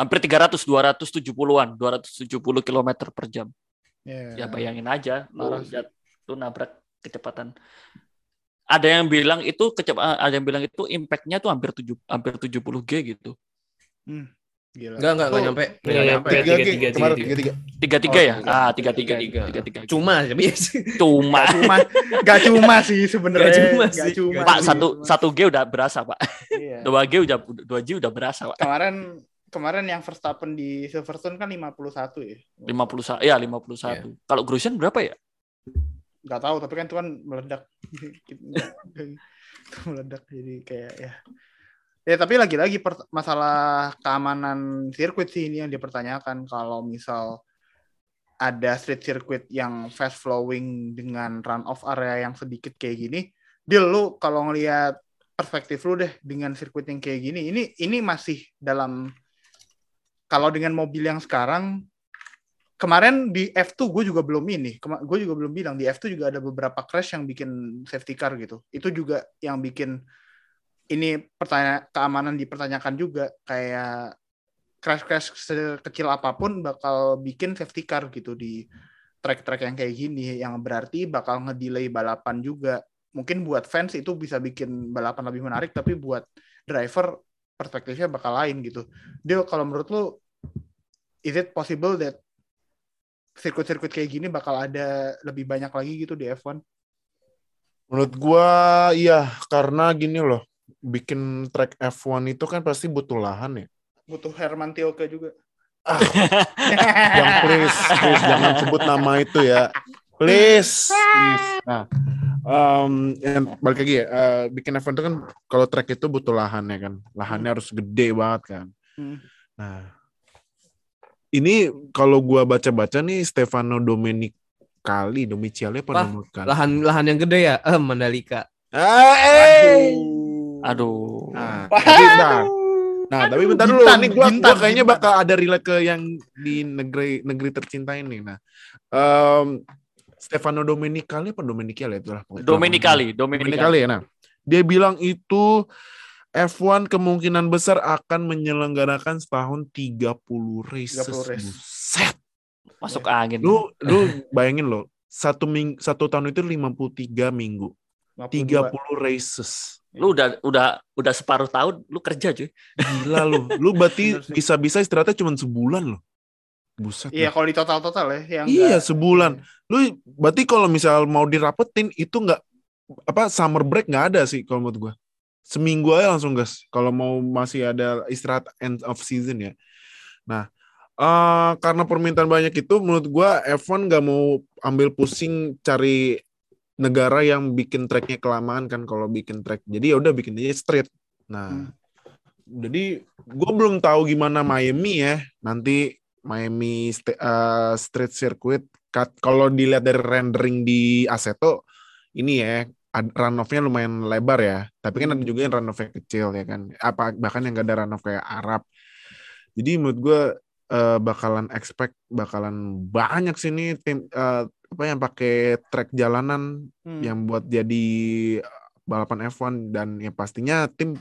hampir 300 270-an, 270 km per jam. Ya, Ya bayangin aja lu, Parah sih. jat- lu nabrak kecepatan. Ada yang bilang itu kecepatan ada yang bilang itu impact-nya tuh hampir 7 hampir 70 G gitu. Gila. Enggak enggak enggak Oh, nyampe. Nggak Nggak nyampe. Tiga tiga, tiga, tiga. tiga tiga. 33 Oh, ya? tiga. Ah, 33. Tiga, tiga. 33. Cuma tapi Cuma Gak cuma, gak cuma sih sebenarnya. Gak cuma sih. cuma Pak satu satu G udah berasa, Pak. Iya. 2 G udah 2 G udah berasa, Pak. Kemarin kemarin yang Verstappen di Silverstone kan 51 ya. 51 ya 51. Kalau Grosjean berapa ya? Gak tahu tapi kan itu kan meledak. itu meledak jadi kayak ya. Ya tapi lagi-lagi masalah keamanan sirkuit sih ini yang dipertanyakan kalau misal ada street circuit yang fast flowing dengan run off area yang sedikit kayak gini, deal lu kalau ngelihat perspektif lu deh dengan sirkuit yang kayak gini, ini ini masih dalam kalau dengan mobil yang sekarang kemarin di F2 gue juga belum ini, gue juga belum bilang di F2 juga ada beberapa crash yang bikin safety car gitu. Itu juga yang bikin ini pertanyaan keamanan dipertanyakan juga kayak crash-crash sekecil apa pun bakal bikin safety car gitu di track-track yang kayak gini yang berarti bakal ngedelay balapan juga. Mungkin buat fans itu bisa bikin balapan lebih menarik tapi buat driver perspektifnya bakal lain gitu. Dia kalau menurut lu is it possible that sirkuit-sirkuit kayak gini bakal ada lebih banyak lagi gitu di F1? Menurut gua iya karena gini loh, bikin track F1 itu kan pasti butuh lahan ya. Butuh Herman Tioke juga. Yang please, please jangan sebut nama itu ya. Please. please. Nah, em, yang balik lagi ya, eh, bikin F1 itu kan kalau track itu butuh lahan ya kan. Lahannya harus gede banget kan. Hmm. Nah, ini kalau gua baca-baca nih Stefano Domenicali, Domiciali apa Wah, Domenicali? lahan lahan yang gede ya, eh Mandalika. Ah, eh. Aduh. Nah, tapi bentar. Nah, tapi bentar dulu. Ini gua, gua kayaknya bakal ada relate ke yang di negeri negeri tercinta ini. Nah, em, Stefano Domenicali apa Domenicali itu lah. Domenicali, Domenicali. Domenicali ya. Nah, dia bilang itu F1 kemungkinan besar akan menyelenggarakan setahun 30 races. 30 race. Buset. Masuk angin. Lu lu bayangin loh, satu ming satu tahun itu 53 minggu, 52. 30 races. Lu udah udah udah separuh tahun lu kerja cuy. Gila lu. Lu berarti bisa-bisa istirahatnya cuma sebulan loh. Buset. Iya kalau di total-total ya yang Iya, enggak- sebulan. Lu berarti kalau misal mau dirapetin itu nggak apa summer break nggak ada sih kalau menurut gua. Seminggu aja langsung gas. Kalau mau masih ada istirahat end of season ya. Nah, eh karena permintaan banyak itu menurut gua F1 nggak mau ambil pusing cari negara yang bikin tracknya kelamaan kan kalau bikin track. Jadi ya udah bikin aja street. Nah, Hmm. jadi gue belum tahu gimana Miami ya. Nanti Miami st- eh, street circuit kalau dilihat dari rendering di Assetto ini ya runoff-nya lumayan lebar ya. Tapi kan ada juga yang runoff-nya kecil ya kan. Apa bahkan yang gak ada runoff kayak Arab. Jadi menurut gue eh, bakalan expect bakalan banyak sih nih tim eh, apa yang pakai track jalanan Hmm. yang buat jadi uh, balapan F1 dan ya pastinya tim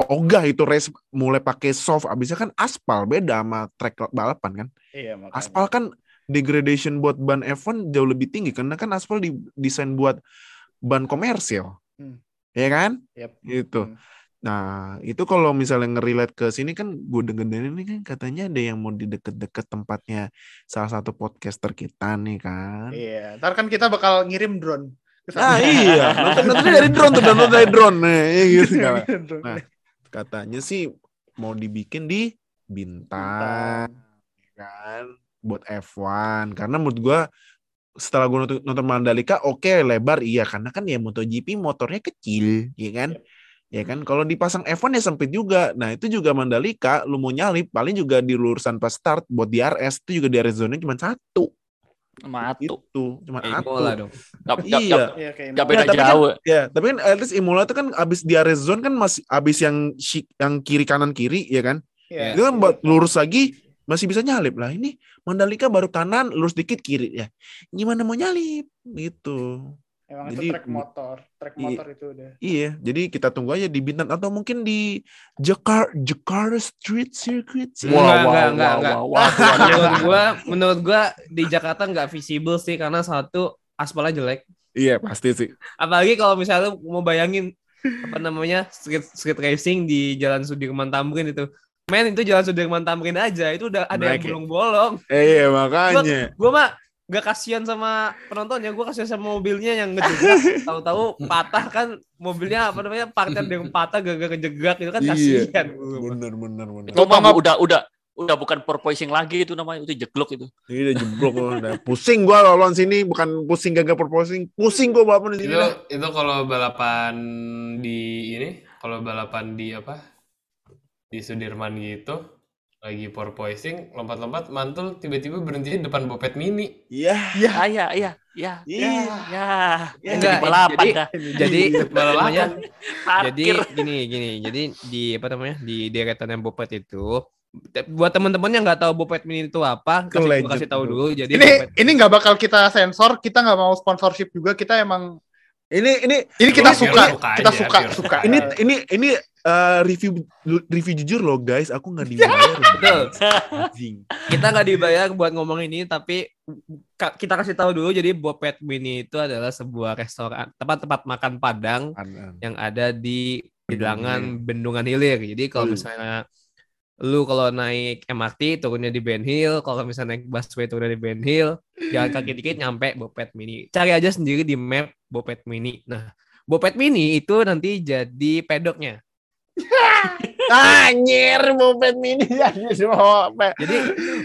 ogah itu race mulai pakai soft abisnya kan aspal beda sama track balapan kan Iya makanya. aspal kan degradation buat ban F1 jauh lebih tinggi karena kan aspal didesain buat ban komersil Hmm. ya kan Yap. gitu Hmm. nah itu kalau misalnya ngerelate ke sini kan gue denger ini kan katanya ada yang mau di deket-deket tempatnya salah satu podcaster kita nih kan Iya, ntar kan kita bakal ngirim drone. Ah sana. iya, nonton dari drone tuh, download dari drone nih, ya gitu kan. Nah, katanya sih mau dibikin di Bintang, kan, buat F1. Karena menurut gua setelah gua nonton, nonton Mandalika, oke lebar iya, karena kan ya MotoGP motornya kecil, ya kan. Ya kan, kalau dipasang F1 ya sempit juga. Nah itu juga Mandalika, lu mau nyalip paling juga di lurusan pas start buat DRS itu juga DRS zone cuma satu. Matu. Itu cuma Kayak atu. Imola dong. Gak, Iya. Iya beda tapi kan- jauh. Ya, tapi kan at least Imola itu kan abis di area zone kan masih abis yang yang kiri kanan kiri ya kan. Iya. Itu kan buat lurus lagi masih bisa nyalip lah. Ini Mandalika baru kanan, lurus dikit kiri ya. Gimana mau nyalip? Gitu. Emang Jadi- itu trek motor, trek Iya. motor itu udah. Iya, jadi kita tunggu aja di Bintan atau mungkin di Jakarta Jakarta Street Circuit. Enggak, Wah, enggak, wah, enggak, wah. menurut gua, menurut gua di Jakarta nggak visible sih karena satu aspalnya jelek. Iya, pasti sih. Apalagi kalau misalnya mau bayangin apa namanya street street racing di Jalan Sudirman Tamrin itu. Men itu Jalan Sudirman Tamrin aja itu udah ada ya? yang bolong-bolong. Eh, iya, makanya. Gua mah gak kasihan sama penontonnya, gua kasihan sama mobilnya yang ngejegak. Tahu-tahu patah kan mobilnya apa namanya parter yang patah gara-gara kejegak itu kan Iya. kasihan. gua mah. Bener, bener, bener. Itu mah udah udah udah bukan porpoising lagi itu namanya itu jeglok itu. Ini udah jeblok loh, udah pusing gua lawan sini, bukan pusing gagal pusing, pusing gua balapan di sini. Itu itu kalau balapan di ini, kalau balapan di apa? Di Sudirman gitu, lagi porpoising, lompat-lompat, mantul, tiba-tiba berhenti di depan Bopet Mini. Iya. Iya, iya, iya. Iya. Ya. Ya, Jadi enggak, balapan jadi- dah. Jadi namanya Parkir. jadi gini gini jadi di apa namanya di deretan yang Bopet itu buat teman-teman yang nggak tahu Bopet Mini itu apa kasih kasih tahu dulu jadi Ini Bopet- ini nggak bakal kita sensor, kita nggak mau sponsorship juga, kita emang Ini ini ini kita suka, suka kita aja, suka, biar suka. ini ini ini eh, review review jujur loh guys, aku nggak dibayar. Betul. Kita nggak dibayar buat ngomong ini tapi kita kasih tahu dulu jadi Bopet Mini itu adalah sebuah restoran tempat-tempat makan Padang An- an. yang ada di bilangan Bendungan Hilir jadi kalau Hmm. misalnya lu kalau naik MRT turunnya di Ben Hill, kalau misalnya naik busway turunnya di Ben Hill, jalan kaki dikit nyampe Bopet Mini. Cari aja sendiri di map Bopet Mini. Nah, Bopet Mini itu nanti jadi pedoknya. Anjir, bopet mini anjir bopet. Jadi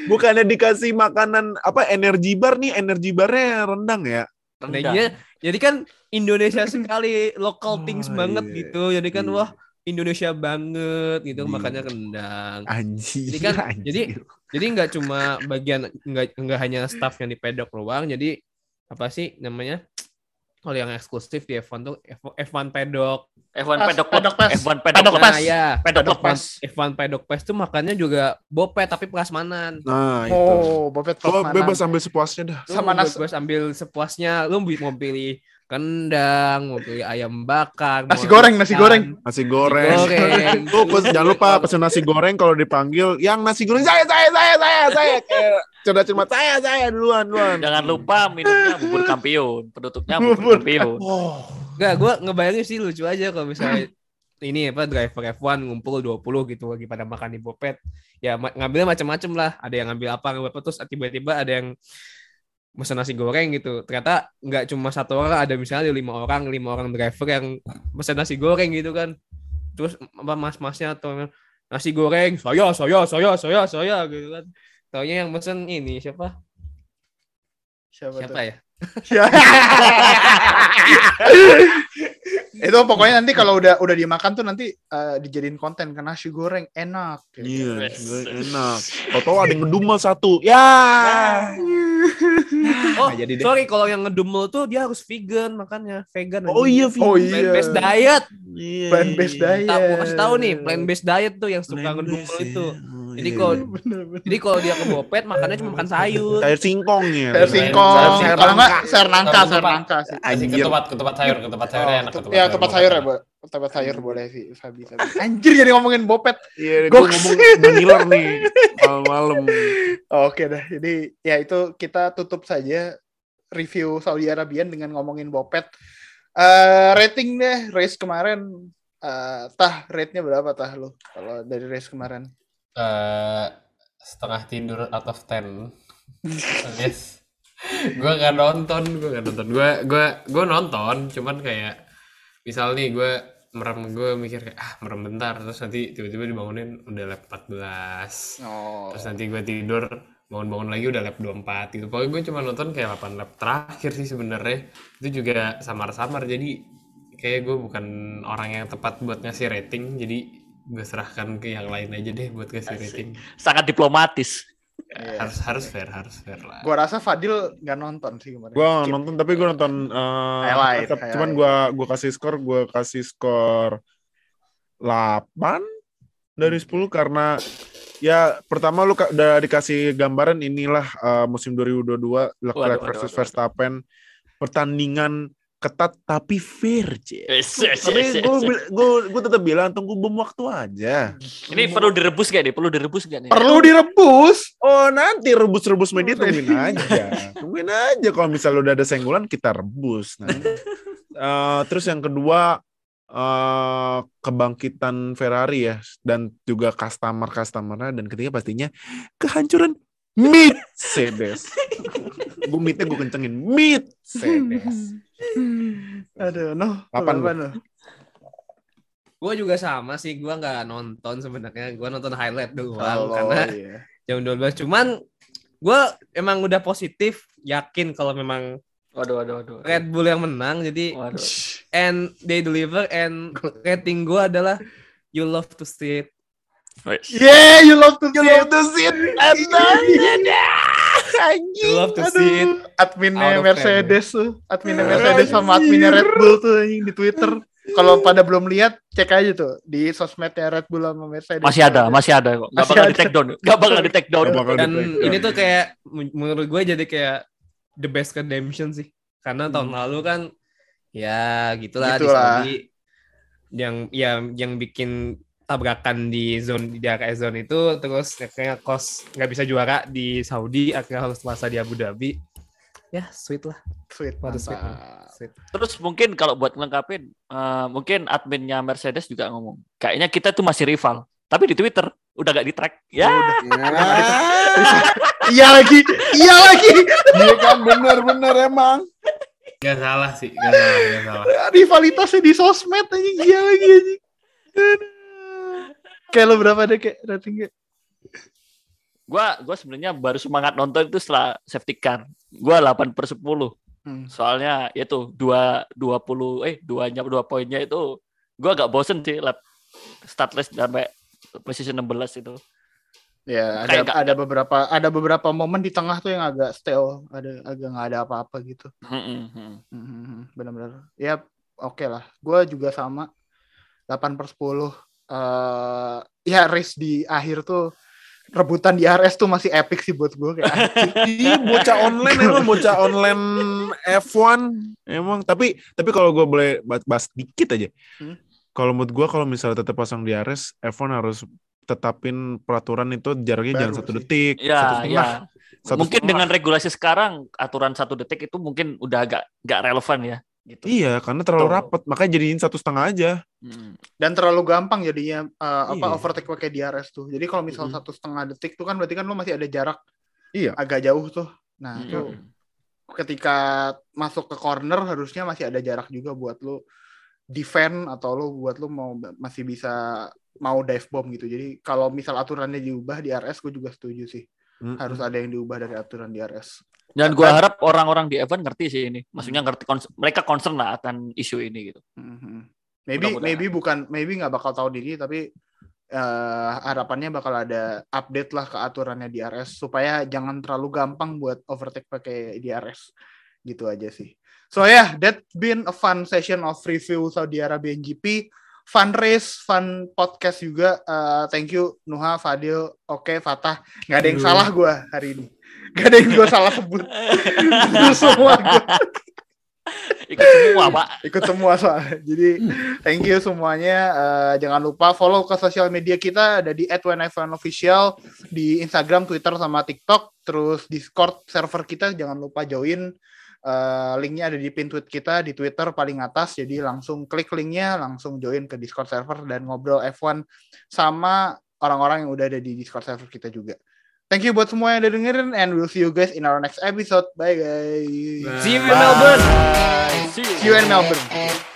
Bukannya dikasih makanan apa energi bar nih, energi barnya rendang ya? Jadinya, jadi kan Indonesia sekali local Oh, things banget iya. gitu. Jadi kan Iya. wah Indonesia banget gitu Iya. makanya rendang. Anjir. Jadi kan- anjir. jadi Jadi nggak cuma bagian nggak nggak hanya staff yang di pedok doang. Jadi apa sih namanya? Kalau yang eksklusif di F1 tuh F- F1 pedok. F1 Pas, pedok pedok pas. F1 pedok pas. Nah, ya. Pedok pas. F1 pedok pes tuh makannya juga bopet tapi prasmanan. Nah, itu. Oh, Bobet Oh, Prasmanan. bebas ambil sepuasnya dah. Lu Sama nas- bebas ambil sepuasnya. Lu mau pilih kendang, mau pilih ayam bakar, Nasi goreng, nasi goreng. Nasi goreng. goreng. Lu pes- jangan lupa pesen nasi goreng kalau dipanggil yang nasi goreng saya saya saya saya saya cerdas cermat saya saya duluan duluan. Jangan lupa minumnya bubur kampiun. Penutupnya bubur Bubur kampiun. Oh. Enggak, gue ngebayangin sih lucu aja kalau misalnya ini apa driver F1 ngumpul 20 gitu lagi pada makan di Bopet. Ya ngambilnya macam-macam lah. Ada yang ngambil apa, ngambil apa terus tiba-tiba ada yang pesan nasi goreng gitu. Ternyata nggak cuma satu orang, ada misalnya lima orang, lima orang driver yang pesan nasi goreng gitu kan. Terus apa mas-masnya atau nasi goreng, saya, saya, saya, saya, saya gitu kan. Taunya yang pesen ini siapa? Siapa, Siapa tuh? ya? itu pokoknya nanti kalau udah udah dimakan tuh nanti eh, dijadiin konten kan nasi goreng enak. Iya, Yes. enak. Tau-tau ada yang ngedumel satu. Ya. Oh, jadi deh. sorry kalau yang ngedumel tuh dia harus vegan makanya vegan. Oh iya, Oh Vin. Plant iya. based diet. Iya, Plant based iya. diet. Tak gua kasih tahu nih, plant based diet tuh yang suka Plant ngedumel based, itu. ya. Oh, Jadi iya, kalau iya. Bener-bener. jadi kalau dia ke Bopet makannya cuma makan sayur. sayur singkong ya. Sayur singkong, Sayur nggak sayur nangka, Sayur sayur nangka. nangka. Kasih Anjir. ketupat, ketupat sayur, ketupat sayurnya enak. Ya, tempat sayur ya, Bu. Tempat sayur boleh sih, Fabi, Fabi. Anjir jadi ngomongin Bopet. Iya, gue ngomong Daniler nih malam-malam. Oke dah. Jadi ya itu kita tutup saja review Saudi Arabian dengan ngomongin Bopet. Eh rating deh race kemarin eh tah rate-nya berapa tah lo kalau dari race kemarin? Eh, setengah tidur out of 10 yes gue gak nonton gue gak nonton gue gue gue nonton cuman kayak misal nih gue merem gue mikir kayak ah merem bentar terus nanti tiba-tiba dibangunin udah lap 14 Oh. terus nanti gue tidur bangun-bangun lagi udah lap 24 gitu pokoknya gue cuma nonton kayak 8 lap terakhir sih sebenarnya itu juga samar-samar jadi kayak gue bukan orang yang tepat buat ngasih rating jadi gue serahkan ke yang lain aja deh buat ngasih Asik. rating Sangat diplomatis. Iya. harus harus fair harus fair lah Gua rasa Fadil nggak nonton sih kemarin. Gua Skip. nonton tapi gue nonton eh, Highlight, tetap- cuman highlight. gua gua kasih skor gua kasih skor 8 dari 10 karena ya pertama lu udah dikasih gambaran inilah eh, musim 2022 Leclerc waduh, versus waduh, Verstappen pertandingan ketat tapi fair J. Yes, yes, Tapi gue gue gue tetap bilang tunggu bom waktu aja. Ini perlu direbus gak nih? Perlu direbus gak nih? perlu direbus. Oh nanti rebus-rebus media tungguin aja, tungguin aja kalau misalnya udah ada senggolan kita rebus. Nah. Eh, terus yang kedua eh kebangkitan Ferrari ya dan juga customer customernya dan ketiga pastinya kehancuran Mercedes. gue mitnya gue kencengin Mercedes. Aduh, no. Lu? no? Gue juga sama sih, gue nggak nonton sebenarnya. Gue nonton highlight doang Kalau karena iya. jam 12. Cuman gue emang udah positif, yakin kalau memang Waduh, waduh, waduh. Red Bull yang menang. Jadi Waduh. and they deliver and rating gue adalah you love to see it. Yeah, you love to You see love it. to see it. You love to see it. Adminnya Mercedes tuh, adminnya Mercedes sama adminnya Red Bull tuh anjing di Twitter. Kalau pada belum lihat, cek aja tuh di sosmednya Red Bull sama Mercedes. Masih ada, masih ada kok. Gak Masih bakal ada. di take down. Gak bakal di take down. Gak bakal Dan ini tuh kayak men- menurut gue jadi kayak the best redemption sih. Karena tahun lalu kan ya gitulah, Gitulah. di yang yang yang bikin tabrakan di zone di DRS zone itu terus akhirnya kos nggak bisa juara di Saudi akhirnya harus puasa di Abu Dhabi. Ya, sweet lah. Sweet, sweet. Sweet. Terus mungkin kalau buat ngelengkapin, eh, mungkin adminnya Mercedes juga ngomong, kayaknya kita tuh masih rival. Tapi di Twitter udah gak di track. Ya, Iya lagi, iya lagi. Iya kan bener-bener emang. Gak salah sih, gak salah, gak salah. Rivalitasnya di sosmed anjing, iya lagi anjing. Kayak lo berapa deh kayak ratingnya? gua gua sebenarnya baru semangat nonton itu setelah safety car. Gua 8 per 10. Hmm. Soalnya itu dua dua puluh eh duanya dua poinnya itu gua agak bosen sih lap start list sampai posisi 16 itu. Ya, ada nggak- ada beberapa ada beberapa momen di tengah tuh yang agak stale, ada agak nggak ada apa-apa gitu. Hmm, hmm. Hmm, benar-benar. Ya, oke lah. Gue juga sama. 8 per 10. Eh ya, race di akhir tuh rebutan di RS tuh masih epic sih buat gue kayak Iya, bocah online emang bocah online F1 emang tapi tapi kalau gue boleh bahas, bahas dikit aja. Hmm. Kalau menurut gue kalau misalnya tetap pasang di RS, F1 harus tetapin peraturan itu jaraknya Baru jangan satu sih. detik, Ya, satu setengah. ya. Satu mungkin setengah. dengan regulasi sekarang aturan satu detik itu mungkin udah agak nggak relevan ya. Gitu. Iya, karena terlalu rapet, makanya jadiin satu setengah aja. Dan terlalu gampang jadinya apa Iya. overtake pakai di RS tuh. Jadi kalau misal Hmm. satu setengah detik tuh kan berarti kan lo masih ada jarak Iya. agak jauh tuh. Nah, Hmm. itu ketika masuk ke corner harusnya masih ada jarak juga buat lo defend atau lo buat lo mau masih bisa mau dive bomb gitu. Jadi kalau misal aturannya diubah di RS gue juga setuju sih. Mm-mm. Harus ada yang diubah dari aturan di RS. Dan gua harap orang-orang di F1 ngerti sih ini. Maksudnya ngerti cons- mereka concern lah akan isu ini gitu. Mhm. Maybe Mudah-mudahan. maybe bukan maybe nggak bakal tahun ini tapi eh, harapannya bakal ada update lah ke aturannya di RS supaya jangan terlalu gampang buat overtake pakai di RS gitu aja sih. So yeah, that been a fun session of review Saudi Arabia GP. Fun race, fun podcast juga. Eh, thank you Nuha, Fadil, oke Fatah. Nggak ada yang salah gue hari ini. Nggak ada yang gue salah sebut. Itu semua gue Ikut semua, Pak. ikut semua soalnya. Jadi thank you semuanya. Eh, jangan lupa follow ke sosial media kita ada di @1official di Instagram, Twitter sama TikTok. Terus Discord server kita jangan lupa join. Eh, linknya ada di pin tweet kita di Twitter paling atas. Jadi langsung klik linknya, langsung join ke Discord server dan ngobrol F1 sama orang-orang yang udah ada di Discord server kita juga. Thank you buat semua yang udah dengerin and we'll see you guys in our next episode. Bye guys. See you in Melbourne. You. See you in Melbourne.